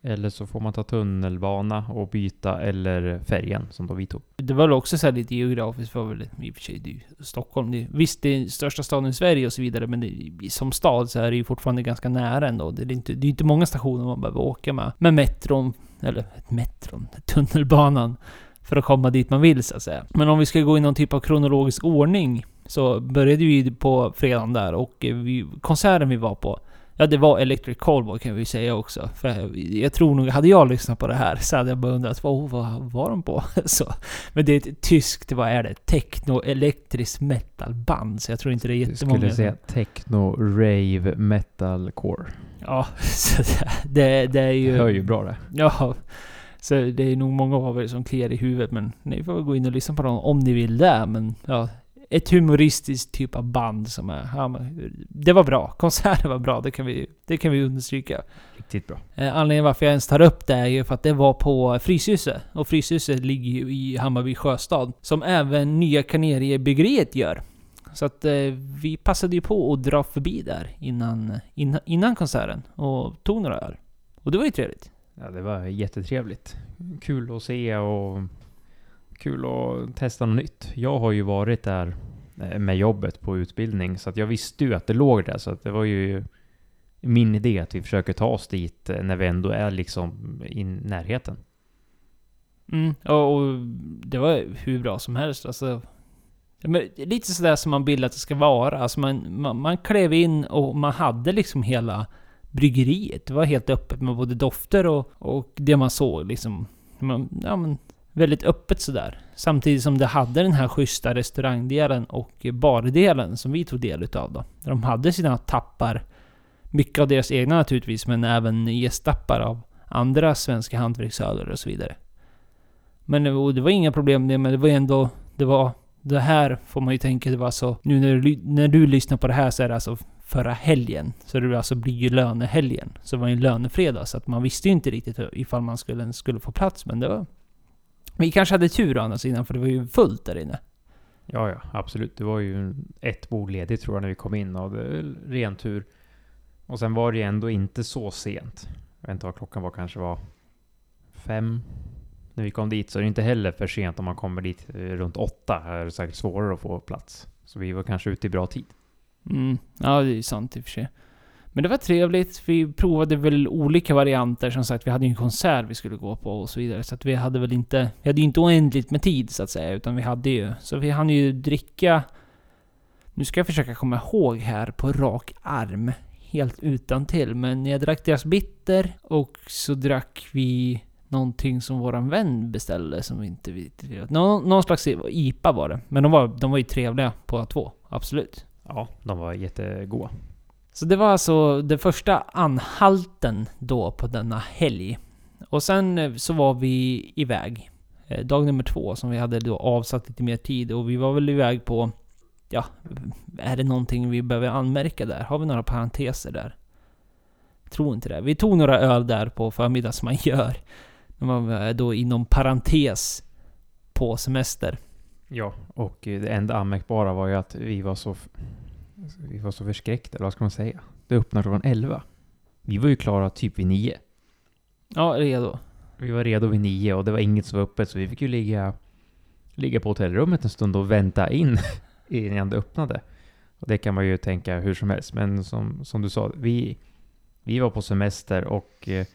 S2: eller så får man ta tunnelbana och byta, eller färjan som då vi tog.
S1: Det var väl också så lite geografiskt, var väl i och för sig det är Stockholm. Det, visst, det är största staden i Sverige och så vidare, men det, som stad så är det ju fortfarande ganska nära ändå. Det är inte, det är inte många stationer man behöver åka med. Med metron, eller metron, tunnelbanan, för att komma dit man vill så att säga. Men om vi ska gå i någon typ av kronologisk ordning, så började vi på fredagen där och eh, vi, konserten vi var på Ja, det var Electric Callboy kan vi säga också. För jag tror nog, hade jag lyssnat på det här så hade jag bara undrat oh, vad var de på? så. Men det är ett tyskt, vad är det? Techno elektriskt metalband. Så jag tror inte det är jättemånga.
S2: Du skulle säga techno rave metalcore.
S1: Ja, så det, det är ju...
S2: Det hör ju bra det.
S1: Ja. Så det är nog många av er som kliar i huvudet men ni får gå in och lyssna på dem om ni vill det. Men ja, ett humoristiskt typ av band som är... Ja, det var bra. Konserten var bra, det kan vi, det kan vi understryka.
S2: Riktigt bra.
S1: Eh, anledningen varför jag ens tar upp det är ju för att det var på Fryshuset. Och Fryshuset ligger ju i Hammarby sjöstad. Som även Nya Kaneriebryggeriet gör. Så att eh, vi passade ju på att dra förbi där innan, innan, innan konserten och tog några öl. Och det var ju trevligt.
S2: Ja, det var jättetrevligt. Kul att se och kul att testa något nytt. Jag har ju varit där eh, med jobbet på utbildning, så att jag visste ju att det låg där, så att det var ju min idé att vi försöker ta oss dit eh, när vi ändå är liksom i närheten.
S1: Mm, och, det var hur bra som helst. Alltså, lite sådär som man vill att det ska vara. Alltså man, man, man klev in och man hade liksom hela bryggeriet. Det var helt öppet med både dofter och, och det man såg liksom. Man, ja, men, väldigt öppet sådär. Samtidigt som det hade den här schyssta restaurangdelen och bardelen som vi tog del utav då. Där de hade sina tappar. Mycket av deras egna naturligtvis, men även gästtappar av andra svenska hantverksöler och så vidare. Men det var, det var inga problem med det, men det var ändå... Det var... Det här får man ju tänka, det var så... Nu när du, när du lyssnar på det här så är det alltså förra helgen. Så det alltså blir ju lönehelgen. Så det var ju en lönefredag, så att man visste ju inte riktigt ifall man skulle, skulle få plats, men det var... Vi kanske hade tur å andra sidan, för det var ju fullt där inne.
S2: Ja, ja, absolut. Det var ju ett bord ledigt tror jag när vi kom in och det är ren tur. Och sen var det ju ändå inte så sent. Jag vet inte vad klockan var, kanske var fem när vi kom dit. Så är det inte heller för sent om man kommer dit eh, runt åtta. Här är det säkert svårare att få plats. Så vi var kanske ute i bra tid.
S1: Mm, ja det är sant i och för sig. Men det var trevligt. Vi provade väl olika varianter. Som sagt, vi hade ju en konsert vi skulle gå på och så vidare. Så att vi hade väl inte... Vi hade ju inte oändligt med tid så att säga. Utan vi hade ju... Så vi hann ju dricka... Nu ska jag försöka komma ihåg här på rak arm. Helt utan till. Men jag drack deras bitter och så drack vi någonting som våran vän beställde som vi inte visste. Nå, någon slags IPA var det. Men de var, de var ju trevliga båda två. Absolut.
S2: Ja, de var jättegoda.
S1: Så det var alltså den första anhalten då på denna helg. Och sen eh, så var vi iväg. Eh, dag nummer två som vi hade då avsatt lite mer tid och vi var väl iväg på... Ja, är det någonting vi behöver anmärka där? Har vi några parenteser där? Tror inte det. Vi tog några öl där på förmiddagen som man gör. När man är då inom parentes på semester.
S2: Ja, och det enda anmärkbara var ju att vi var så vi var så förskräckta, eller vad ska man säga? Det öppnade klockan 11. Vi var ju klara typ vid 9.
S1: Ja, redo.
S2: Vi var redo vid 9 och det var inget som var öppet så vi fick ju ligga, ligga på hotellrummet en stund och vänta in innan det öppnade. Och det kan man ju tänka hur som helst, men som, som du sa, vi, vi var på semester och eh,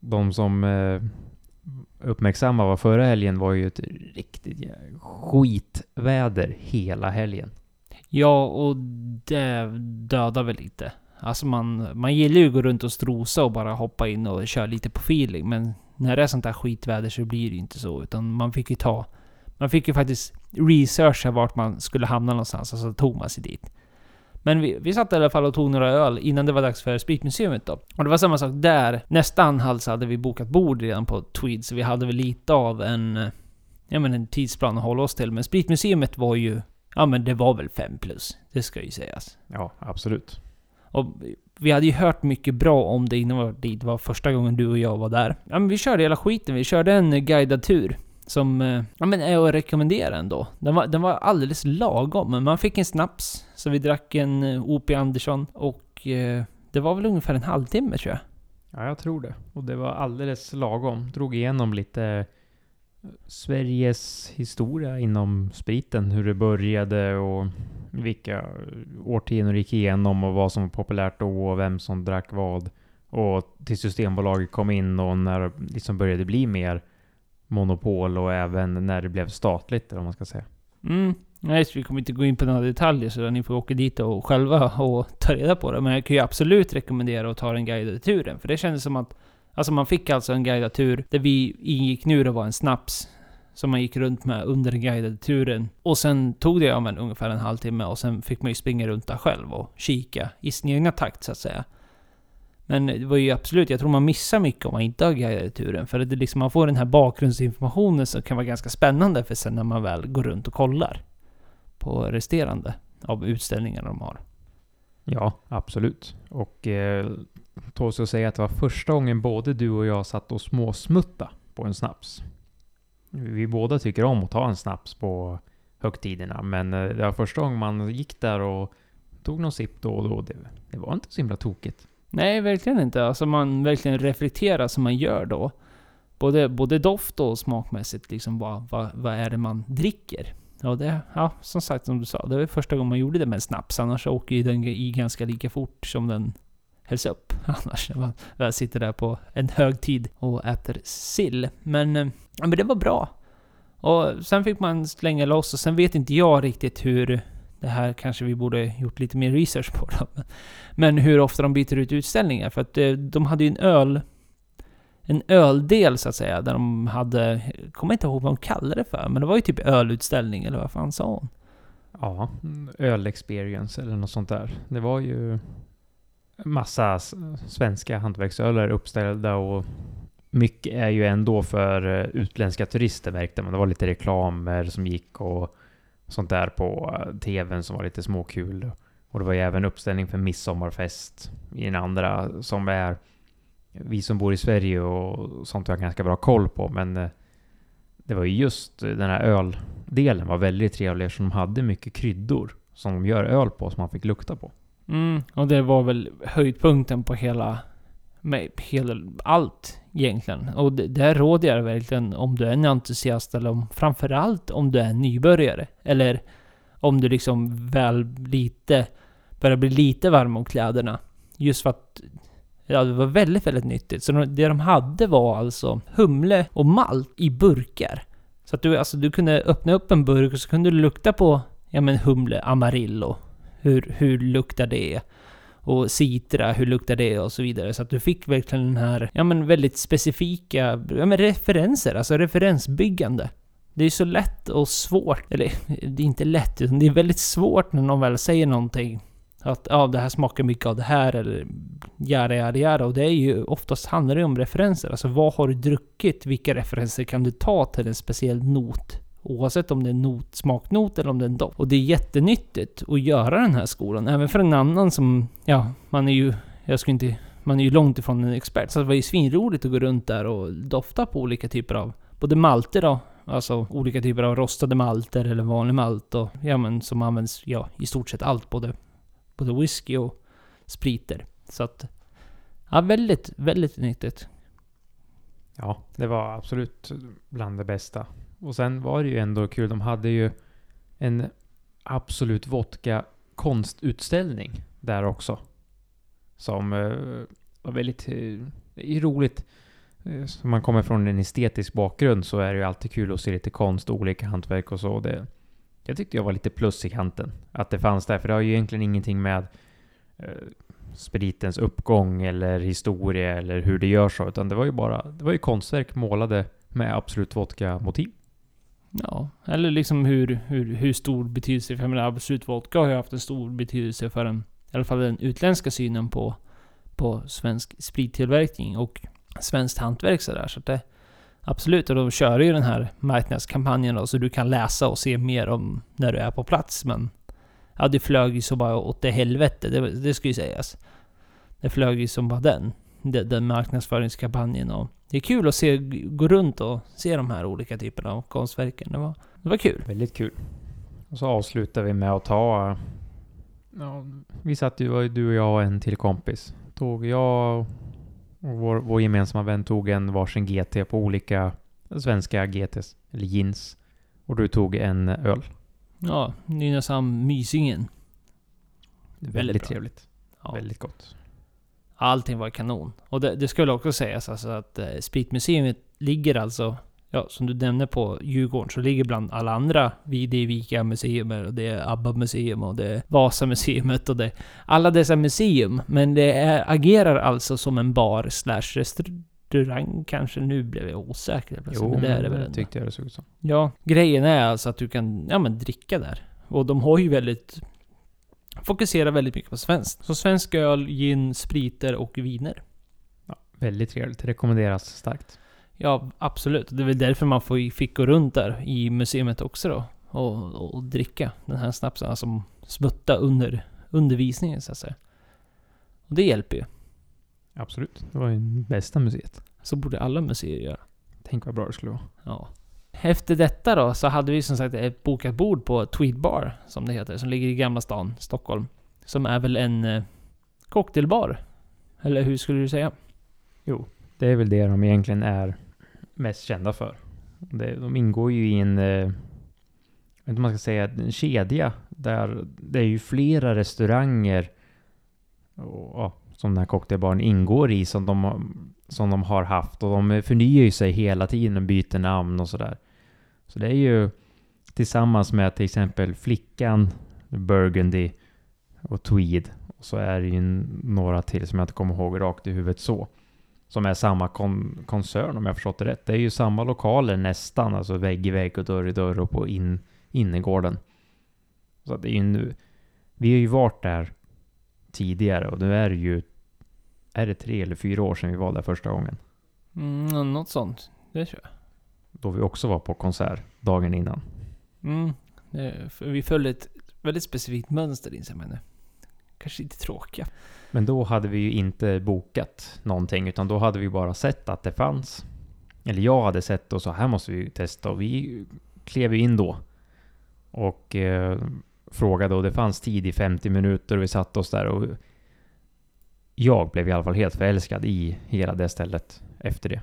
S2: de som eh, uppmärksamma var förra helgen var ju ett riktigt skitväder hela helgen.
S1: Ja, och det dödar väl lite. Alltså man, man gillar ju att gå runt och strosa och bara hoppa in och köra lite på feeling. Men när det är sånt där skitväder så blir det ju inte så. Utan man fick ju ta... Man fick ju faktiskt researcha vart man skulle hamna någonstans. Alltså och så tog man sig dit. Men vi, vi satt i alla fall och tog några öl innan det var dags för Spritmuseet då. Och det var samma sak där. Nästa anhalt så hade vi bokat bord redan på Tweed. Så vi hade väl lite av en... Ja men en tidsplan att hålla oss till. Men Spritmuseet var ju Ja men det var väl 5 plus. Det ska ju sägas.
S2: Ja, absolut.
S1: Och vi hade ju hört mycket bra om det innan. Det var första gången du och jag var där. Ja men vi körde hela skiten. Vi körde en guidad tur. Som, eh, ja men är att rekommendera ändå. Den var, den var alldeles lagom. Men man fick en snaps. Så vi drack en eh, O.P. Andersson. Och eh, det var väl ungefär en halvtimme tror jag.
S2: Ja, jag tror det. Och det var alldeles lagom. Drog igenom lite Sveriges historia inom spriten, hur det började och vilka årtionden det gick igenom och vad som var populärt då och vem som drack vad. Och till Systembolaget kom in och när det liksom började bli mer monopol och även när det blev statligt, eller vad man ska säga.
S1: Mm. Nej, så vi kommer inte gå in på några detaljer så ni får åka dit och själva och ta reda på det. Men jag kan ju absolut rekommendera att ta den guidade turen. För det kändes som att Alltså man fick alltså en guidad tur. Där vi ingick nu det var en snaps. Som man gick runt med under den guidade turen. Och sen tog det ja, men, ungefär en halvtimme och sen fick man ju springa runt där själv och kika i sin egna takt så att säga. Men det var ju absolut, jag tror man missar mycket om man inte har guidade turen. För det liksom, man får den här bakgrundsinformationen som kan vara ganska spännande för sen när man väl går runt och kollar. På resterande av utställningarna de har.
S2: Ja, absolut. Och eh, tåls att säga att det var första gången både du och jag satt och småsmutta på en snaps. Vi båda tycker om att ta en snaps på högtiderna, men eh, det var första gången man gick där och tog någon sipp då och då. Det, det var inte så himla tokigt.
S1: Nej, verkligen inte. Alltså man verkligen reflekterar som man gör då. Både, både doft och smakmässigt, liksom vad, vad, vad är det man dricker? Ja, det, ja, som sagt som du sa, det var första gången man gjorde det med en snaps. Annars åker ju den i ganska lika fort som den hälsa upp. Annars när man väl sitter där på en högtid och äter sill. Men, eh, men det var bra. Och sen fick man slänga loss och sen vet inte jag riktigt hur det här kanske vi borde gjort lite mer research på då. Men, men hur ofta de byter ut utställningar. För att eh, de hade ju en öl... En öldel så att säga, där de hade... Jag kommer inte ihåg vad de kallade det för, men det var ju typ ölutställning, eller vad fan sa hon?
S2: Ja, mm, öl-experience eller något sånt där. Det var ju massa svenska hantverksöler uppställda och mycket är ju ändå för eh, utländska turister märkte man. Det var lite reklamer som gick och sånt där på eh, tvn som var lite småkul. Och det var ju även uppställning för midsommarfest i den andra som är vi som bor i Sverige och sånt har ganska bra koll på. Men eh, det var ju just den här öldelen var väldigt trevlig eftersom de hade mycket kryddor som de gör öl på som man fick lukta på.
S1: Mm, och det var väl höjdpunkten på hela... Med hela allt egentligen. Och det, där råder jag verkligen om du är en entusiast eller om, framförallt om du är en nybörjare. Eller om du liksom väl lite... Börjar bli lite varm om kläderna. Just för att... Ja, det var väldigt, väldigt nyttigt. Så det de hade var alltså humle och malt i burkar. Så att du, alltså, du kunde öppna upp en burk och så kunde du lukta på, ja men humle, amarillo. Hur, hur luktar det? Och citra, hur luktar det? Och så vidare. Så att du fick verkligen den här, ja men väldigt specifika, ja men referenser, alltså referensbyggande. Det är så lätt och svårt, eller det är inte lätt, utan det är väldigt svårt när någon väl säger någonting. Att ja, det här smakar mycket av det här, eller jada, jada, jada. Och det är ju oftast handlar det om referenser. Alltså vad har du druckit? Vilka referenser kan du ta till en speciell not? Oavsett om det är not, smaknot eller om det är en doft. Och det är jättenyttigt att göra den här skolan. Även för en annan som, ja, man är ju, jag skulle inte, man är ju långt ifrån en expert. Så det var ju svinroligt att gå runt där och dofta på olika typer av, både malter då, alltså olika typer av rostade malter eller vanlig malt och, ja men som används, ja, i stort sett allt. Både, både whisky och spriter. Så att, ja, väldigt, väldigt nyttigt.
S2: Ja, det var absolut bland det bästa. Och sen var det ju ändå kul, de hade ju en Absolut Vodka konstutställning där också. Som eh, var väldigt eh, det är roligt. Eh, man kommer från en estetisk bakgrund så är det ju alltid kul att se lite konst, olika hantverk och så. Det, jag tyckte jag var lite plus i kanten. Att det fanns där, för det har ju egentligen ingenting med eh, spritens uppgång eller historia eller hur det görs så, utan det var ju bara, det var ju konstverk målade med Absolut Vodka-motiv.
S1: Ja, eller liksom hur, hur, hur stor betydelse, för jag menar Absolut Vodka har ju haft en stor betydelse för den, i alla fall den utländska synen på, på svensk sprittillverkning och svenskt hantverk sådär. Så att det, absolut, och de kör ju den här marknadskampanjen då, så du kan läsa och se mer om när du är på plats. Men ja, det flög ju så bara åt det helvete, det, det ska ju sägas. Det flög ju som bara den, den, marknadsföringskampanjen och det är kul att se, gå runt och se de här olika typerna av konstverken. Det var, det var kul.
S2: Väldigt kul. Och så avslutar vi med att ta... Ja, vi satt ju, du och jag och en till kompis. Tog jag och vår, vår gemensamma vän tog en varsin GT på olika svenska GTs, eller jeans. Och du tog en öl.
S1: Ja, Nynäshamn Mysingen.
S2: Väldigt,
S1: Väldigt
S2: trevligt.
S1: Ja.
S2: Väldigt gott.
S1: Allting var kanon. Och det, det skulle också sägas alltså att eh, Spritmuseet ligger alltså, ja som du nämnde på Djurgården, så ligger bland alla andra. Det är Vika museum och det är ABBA museum och det är Vasa museet och det alla dessa museum. Men det är, agerar alltså som en bar slash restaurang kanske. Nu blev jag osäker. plötsligt, men det är det väl
S2: tyckte jag det såg ut som.
S1: Ja, grejen är alltså att du kan, ja men dricka där. Och de har ju väldigt... Fokuserar väldigt mycket på svenskt. Så svensk öl, gin, spriter och viner.
S2: Ja, väldigt trevligt. Rekommenderas starkt.
S1: Ja, absolut. Det är väl därför man får, fick gå runt där i museet också då. Och, och, dricka den här snapsen. Alltså smutta under undervisningen så att säga. Och det hjälper ju.
S2: Absolut. Det var ju bästa museet.
S1: Så borde alla museer göra.
S2: Tänk vad bra det skulle vara.
S1: Ja. Efter detta då så hade vi som sagt ett bokat bord på Tweed Bar, som det heter, som ligger i Gamla stan, Stockholm. Som är väl en eh, cocktailbar? Eller hur skulle du säga?
S2: Jo, Det är väl det de egentligen är mest kända för. Det, de ingår ju i en, eh, jag vet inte om man ska säga en kedja, där det är ju flera restauranger och, ja, som den här cocktailbaren ingår i som de, har- som de har haft. Och de förnyar ju sig hela tiden och byter namn och sådär. Så det är ju tillsammans med till exempel Flickan, Burgundy och Tweed. Och så är det ju några till som jag inte kommer ihåg rakt i huvudet så. Som är samma kon koncern om jag förstått det rätt. Det är ju samma lokaler nästan, alltså vägg i vägg och dörr i dörr och på in, innergården. Så det är ju nu... Vi har ju varit där tidigare och nu är det ju... Är det tre eller fyra år sedan vi var där första gången?
S1: Mm, något sånt. Det tror jag.
S2: Då vi också var på konsert dagen innan.
S1: Mm. Vi följde ett väldigt specifikt mönster inser man nu. Kanske lite tråkiga.
S2: Men då hade vi ju inte bokat någonting, utan då hade vi bara sett att det fanns. Eller jag hade sett och så här måste vi testa och vi klev in då. Och eh, frågade och det fanns tid i 50 minuter och vi satt oss där och jag blev i alla fall helt förälskad i hela det stället efter det.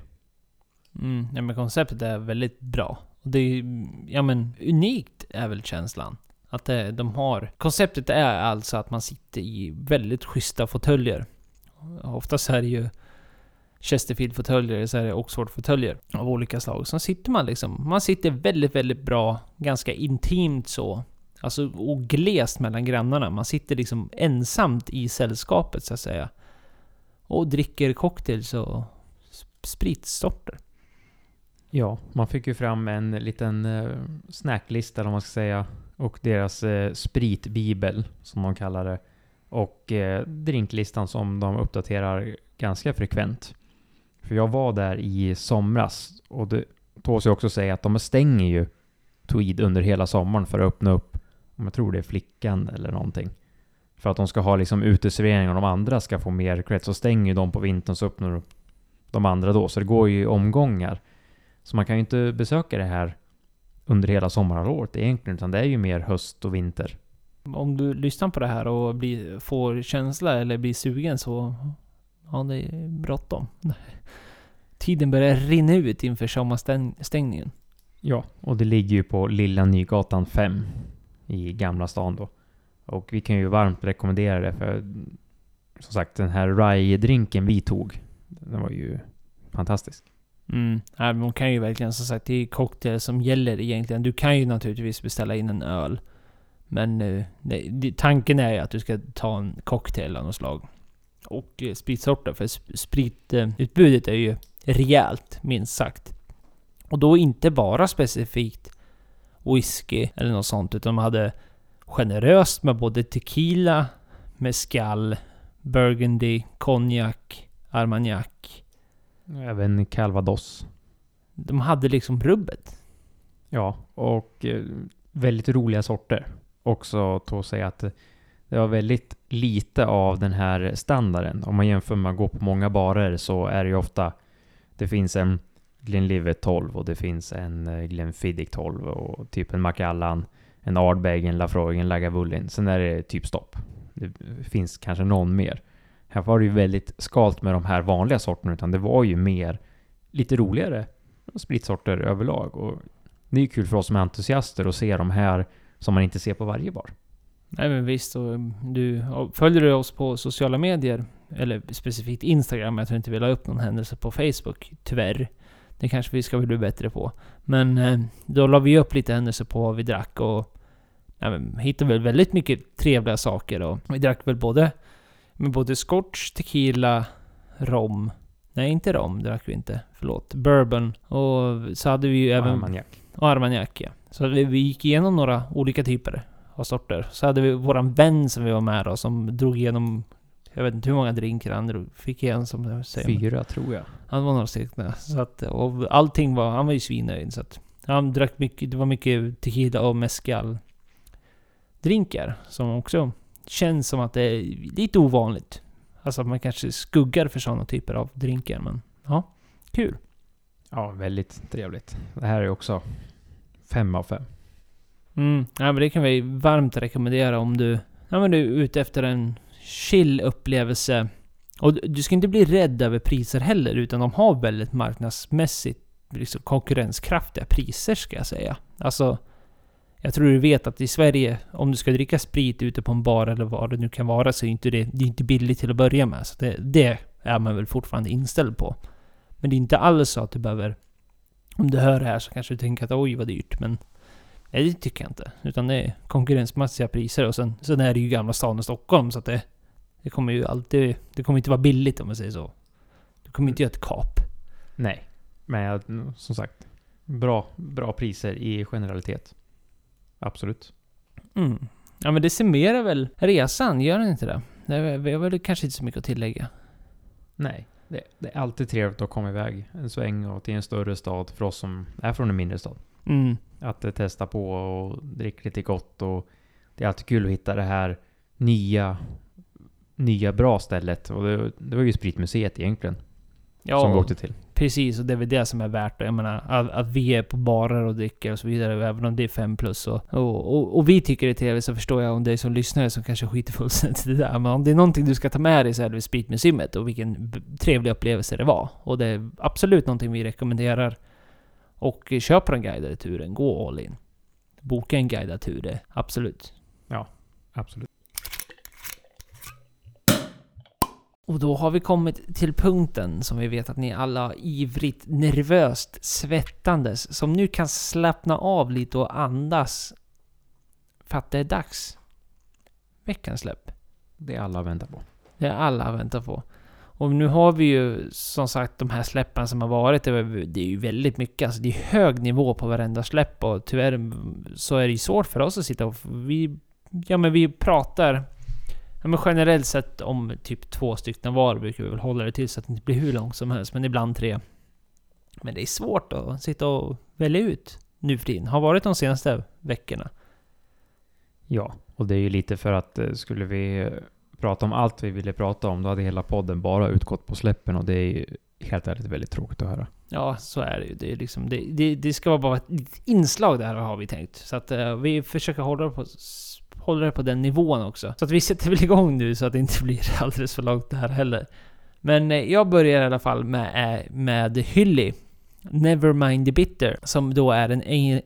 S1: Mm, ja, men konceptet är väldigt bra. Och det är ja men unikt är väl känslan. Att det, de har... Konceptet är alltså att man sitter i väldigt schyssta fåtöljer. Oftast är det ju Chesterfield-fåtöljer, eller så är det Oxford-fåtöljer av olika slag. Så sitter man liksom... Man sitter väldigt, väldigt bra, ganska intimt så. Alltså, och glest mellan grannarna. Man sitter liksom ensamt i sällskapet, så att säga. Och dricker cocktails och spritsorter.
S2: Ja, man fick ju fram en liten eh, snacklista eller vad man ska säga. Och deras eh, spritbibel, som de kallar det. Och eh, drinklistan som de uppdaterar ganska frekvent. För jag var där i somras och det tåls ju också säga att de stänger ju Tweed under hela sommaren för att öppna upp, om jag tror det är Flickan eller någonting. För att de ska ha liksom uteservering och de andra ska få mer cred, så stänger ju de på vintern så öppnar de andra då. Så det går ju i omgångar. Så man kan ju inte besöka det här under hela sommarhalvåret egentligen, utan det är ju mer höst och vinter.
S1: Om du lyssnar på det här och blir, får känsla eller blir sugen så... Ja, det är bråttom. Tiden börjar rinna ut inför sommarstängningen.
S2: Ja, och det ligger ju på Lilla Nygatan 5 i Gamla stan då. Och vi kan ju varmt rekommendera det för som sagt den här rye-drinken vi tog, den var ju fantastisk.
S1: Mm. Ja, men man kan ju verkligen, som sagt, det är cocktail som gäller egentligen. Du kan ju naturligtvis beställa in en öl. Men eh, nej, tanken är ju att du ska ta en cocktail av något slag. Och eh, spritsorter, för spritutbudet är ju rejält, minst sagt. Och då inte bara specifikt whisky eller något sånt, utan de hade generöst med både tequila, mezcal, burgundy, konjak, armagnac.
S2: Även calvados.
S1: De hade liksom rubbet.
S2: Ja, och eh, väldigt roliga sorter. Också att säga att det var väldigt lite av den här standarden. Om man jämför med att gå på många barer så är det ju ofta det finns en Glenlivet 12 och det finns en eh, Glenfiddich 12 och typ en Macallan, en Ardbeg, en Lafroig, en Lagavulin. Sen är det typ stopp. Det finns kanske någon mer. Här var det ju väldigt skalt med de här vanliga sorterna utan det var ju mer lite roligare spritsorter överlag. Och det är ju kul för oss som är entusiaster att se de här som man inte ser på varje bar.
S1: Nej men visst, och eh, du, och följer du oss på sociala medier, eller specifikt Instagram, jag tror inte vi la upp någon händelse på Facebook, tyvärr. Det kanske vi ska bli bättre på. Men eh, då la vi upp lite händelser på vad vi drack och ja, men, hittade väl väldigt mycket trevliga saker. Och vi drack väl både, med både scotch, tequila, rom. Nej, inte rom drack vi inte. Förlåt. Bourbon. Och så hade vi ju även...
S2: Armagnac.
S1: Och armagnac ja. Så vi, vi gick igenom några olika typer av sorter. Så hade vi våran vän som vi var med då, som drog igenom... Jag vet inte hur många drinkar han drog, fick igenom som säger.
S2: Fyra tror jag.
S1: Han var några stycken. Så att, och allting var... Han var ju svinnöjd. Så att han drack mycket... Det var mycket tequila och mezcal drinkar som också känns som att det är lite ovanligt. Alltså att man kanske skuggar för sådana typer av drinkar. Men ja, kul.
S2: Ja, väldigt trevligt. Det här är också fem av fem.
S1: Mm, ja, men det kan vi varmt rekommendera om du, ja, men du är ute efter en chill upplevelse. Och du- ska inte bli rädd över priser heller, utan de har väldigt marknadsmässigt liksom konkurrenskraftiga priser ska jag säga. Alltså, jag tror du vet att i Sverige, om du ska dricka sprit ute på en bar eller vad det nu kan vara, så är inte det, det är inte billigt till att börja med. Så det, det är man väl fortfarande inställd på. Men det är inte alls så att du behöver... Om du hör det här så kanske du tänker att oj vad dyrt, men Nej, det tycker jag inte. Utan det är konkurrensmässiga priser och sen, sen är det ju Gamla stan och Stockholm så att det... Det kommer ju alltid... Det kommer inte vara billigt om man säger så. Du kommer inte göra ett kap.
S2: Nej. Men som sagt, bra, bra priser i generalitet. Absolut.
S1: Mm. Ja men det summerar väl resan, gör den inte det? Det är- Vi har väl kanske inte så mycket att tillägga.
S2: Nej. Det, det är alltid trevligt att komma iväg en sväng och till en större stad för oss som är från en mindre stad.
S1: Mm.
S2: Att eh, testa på och dricka lite gott och det är alltid kul att hitta det här nya, nya bra stället. Och det, det var ju Spritmuseet egentligen
S1: Ja,
S2: som vi åkte till.
S1: precis. Och det är väl det som är värt det. Jag menar, att, att vi är på barer och dricker och så vidare, även om det är fem plus. Och, och, och, och vi tycker det är trevligt, så förstår jag om det är som lyssnare som kanske skiter fullständigt i det där. Men om det är någonting du ska ta med dig så är det Spritmuseet och vilken trevlig upplevelse det var. Och det är absolut någonting vi rekommenderar. Och köper en guidad turen, gå all in. Boka en guidad tur, det absolut.
S2: Absolut.
S1: Och då har vi kommit till punkten som vi vet att ni alla ivrigt, nervöst, svettandes, som nu kan slappna av lite och andas. För att det är dags. Veckans släpp.
S2: Det alla väntar på.
S1: Det är alla väntar på. Och nu har vi ju som sagt de här släppen som har varit. Det är det är ju väldigt mycket. Alltså det är hög nivå på varenda släpp och tyvärr så är det ju svårt för oss att sitta och... Vi, ja men vi pratar... Ja men generellt sett om typ två stycken var brukar vi väl hålla det till så att det inte blir hur långt som helst. Men ibland tre. Men det är svårt att sitta och välja ut nu för tiden. Har varit de senaste veckorna.
S2: Ja, och det är ju lite för att eh, skulle vi prata om allt vi ville prata om, då hade hela podden bara utgått på släppen och det är ju helt ärligt väldigt tråkigt att höra.
S1: Ja, så är det ju. Det, är liksom, det, det, det ska vara bara ett inslag där har vi tänkt. Så att eh, vi försöker hålla det, på, hålla det på den nivån också. Så att vi sätter väl igång nu så att det inte blir alldeles för långt det här heller. Men eh, jag börjar i alla fall med, eh, med Hylly. Nevermind the Bitter. Som då är en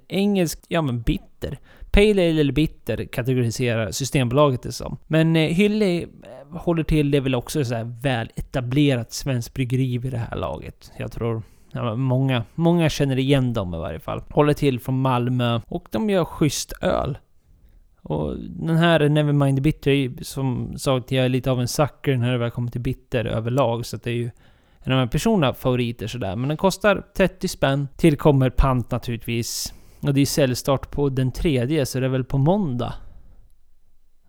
S1: engelsk, ja men bitter. Pale Ale eller bitter kategoriserar Systembolaget det som. Men eh, Hylly håller till, det är väl också så här väl etablerat svenskt bryggeri vid det här laget. Jag tror Ja, många, många känner igen dem i varje fall. Håller till från Malmö och de gör schysst öl. Och den här Nevermind the Bitter, är ju, som sagt, jag är lite av en sucker när det väl kommer till bitter överlag. Så att det är ju en av mina personliga favoriter sådär. Men den kostar 30 spänn. Tillkommer pant naturligtvis. Och det är säljstart på den tredje, så det är väl på måndag.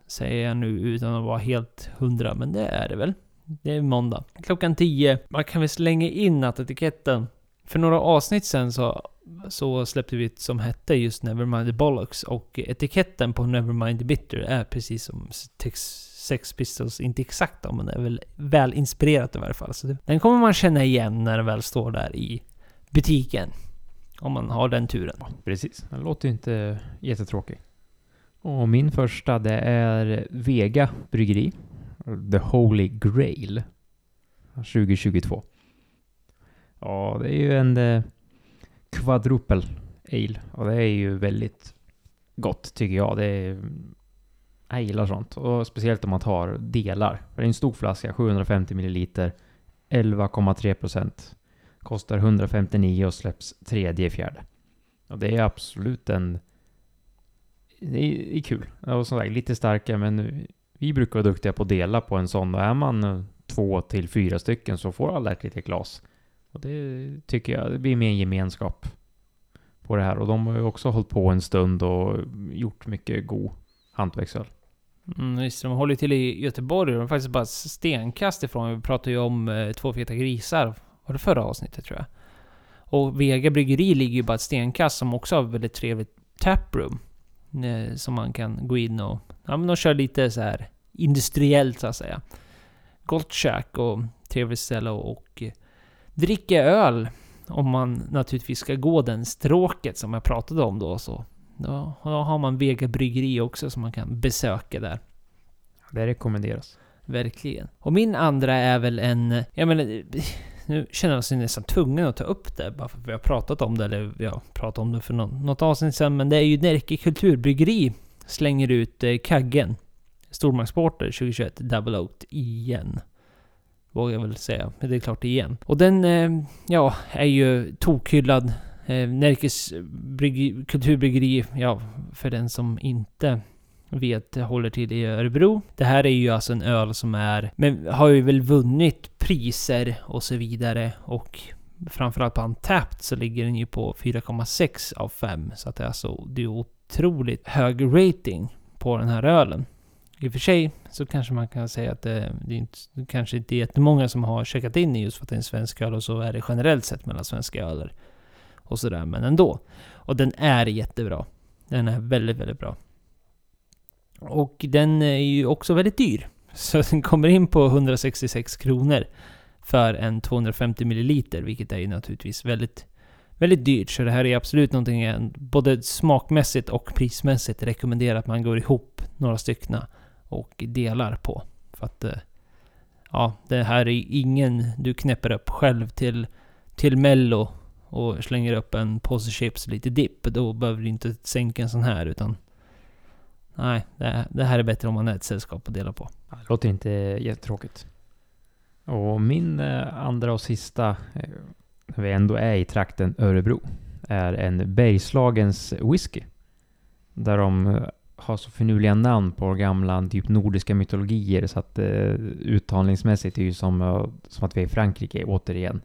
S1: Säger jag nu utan att vara helt hundra, men det är det väl. Det är måndag. Klockan 10. Man kan väl slänga in att etiketten... För några avsnitt sen så, så släppte vi ett som hette just Nevermind the Bollocks. Och etiketten på Nevermind the Bitter är precis som Sex Pistols. Inte exakt då, men det är väl väl inspirerat i varje fall. Så den kommer man känna igen när den väl står där i butiken. Om man har den turen.
S2: Precis, den låter ju inte jättetråkig. Och min första det är Vega Bryggeri. The Holy Grail. 2022. Ja, det är ju en eh, quadruple ale. Och det är ju väldigt gott tycker jag. Det är, jag gillar sånt. Och speciellt om man tar delar. För det är en stor flaska, 750 ml. 11,3 procent. Kostar 159 och släpps tredje fjärde. Och det är absolut en... Det är, det är kul. Och som sagt, lite starkare men vi brukar vara duktiga på att dela på en sån och är man två till fyra stycken så får alla ett litet glas. Och det tycker jag, det blir mer gemenskap på det här. Och de har ju också hållit på en stund och gjort mycket god hantverksöl.
S1: Mm, visst, de håller till i Göteborg. De är faktiskt bara ett stenkast ifrån. Vi pratade ju om eh, Två feta grisar. Var det förra avsnittet tror jag? Och Vega Bryggeri ligger ju bara ett stenkast som också har väldigt trevligt taproom. Eh, som man kan gå in och... Ja men de kör lite så här industriellt så att säga. Gott kök och trevligt ställe och, och eh, dricka öl. Om man naturligtvis ska gå den stråket som jag pratade om då så. Då, då har man Vega Bryggeri också som man kan besöka där.
S2: Det rekommenderas.
S1: Verkligen. Och min andra är väl en... Jag menar, nu känner jag mig nästan tvungen att ta upp det bara för att vi har pratat om det, eller vi har pratat om det för något, något avsnitt sedan, men det är ju Närke Kulturbryggeri slänger ut eh, Kaggen. Stormaktsporter 2021 Double Oat igen. Vågar jag väl säga, men det är klart igen. Och den, eh, ja, är ju tokhyllad Eh, Närkes kulturbryggeri, ja, för den som inte vet, håller till i Örebro. Det här är ju alltså en öl som är, men har ju väl vunnit priser och så vidare. Och framförallt på Untapped så ligger den ju på 4,6 av 5. Så att det är alltså, det är otroligt hög rating på den här ölen. I och för sig så kanske man kan säga att det, det är inte, det kanske inte är jättemånga som har checkat in i just för att det är en svensk öl och så är det generellt sett mellan svenska öler. Och sådär, men ändå. Och den är jättebra. Den är väldigt, väldigt bra. Och den är ju också väldigt dyr. Så den kommer in på 166 kronor för en 250 milliliter, vilket är ju naturligtvis väldigt, väldigt dyrt. Så det här är absolut någonting jag både smakmässigt och prismässigt rekommenderar att man går ihop några styckna och delar på. För att eh, ja, det här är ingen du knäpper upp själv till, till mello och slänger upp en påse chips och lite dipp. Då behöver du inte sänka en sån här utan Nej, det, det här är bättre om man är ett sällskap att dela på.
S2: Det låter inte jättetråkigt. Och min eh, andra och sista, eh, när vi ändå är i trakten Örebro, är en Bergslagens whisky. Där de har så finurliga namn på gamla typ nordiska mytologier så att eh, uttalningsmässigt är det ju som, eh, som att vi är i Frankrike återigen.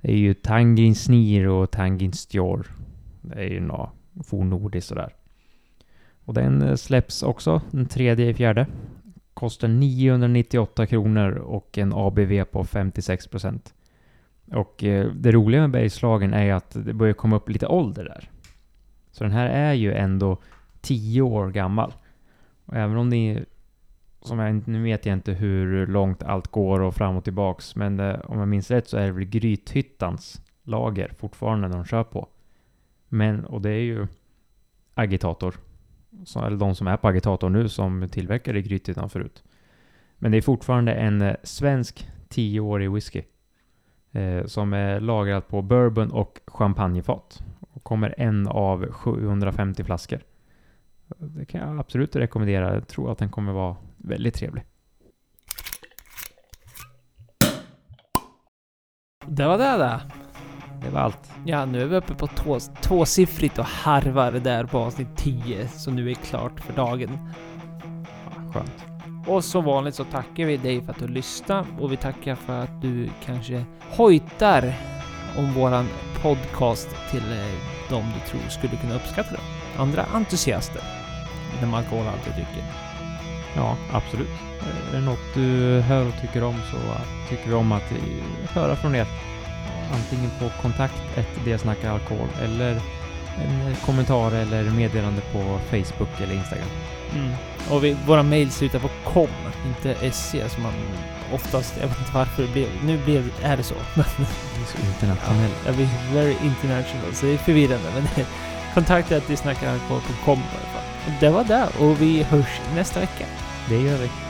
S2: Det är ju Tangrin Snir och Tangrin Stjor. Det är ju något fornnordiskt sådär. Och den eh, släpps också den tredje i fjärde. Kostar 998 kronor och en ABV på 56 procent. Och eh, det roliga med Bergslagen är att det börjar komma upp lite ålder där. Så den här är ju ändå tio år gammal. Och även om det som jag, nu vet jag inte hur långt allt går och fram och tillbaks, men det, om jag minns rätt så är det väl Grythyttans lager fortfarande de kör på. Men, och det är ju agitator. Så, eller de som är på agitator nu som tillverkade Grythyttan förut. Men det är fortfarande en eh, svensk 10-årig whisky. Eh, som är lagrad på bourbon och champagnefat. Och kommer en av 750 flaskor. Det kan jag absolut rekommendera. Jag tror att den kommer vara väldigt trevlig.
S1: Det var det där.
S2: Det var allt.
S1: Ja, nu är vi uppe på två, tvåsiffrigt och harvar där på avsnitt 10, så nu är klart för dagen.
S2: Ja, skönt.
S1: Och som vanligt så tackar vi dig för att du lyssnade och vi tackar för att du kanske hojtar om våran podcast till eh, de du tror skulle kunna uppskatta den. Andra entusiaster inom alkoholhaltiga drycker.
S2: Ja, absolut. Är det något du hör och tycker om så tycker vi om att höra från er. Antingen på kontakt alkohol eller en kommentar eller meddelande på Facebook eller Instagram.
S1: Mm. Och vi, våra mail slutar på com, inte se som man oftast, jag vet inte varför det blev, nu blev, är det så. Men
S2: Det är så internationellt.
S1: jag blir very international, så det är förvirrande. Men kontakta att vi snackar alkohol på com i alla fall. Det var det och vi hörs nästa vecka.
S2: Det gör vi.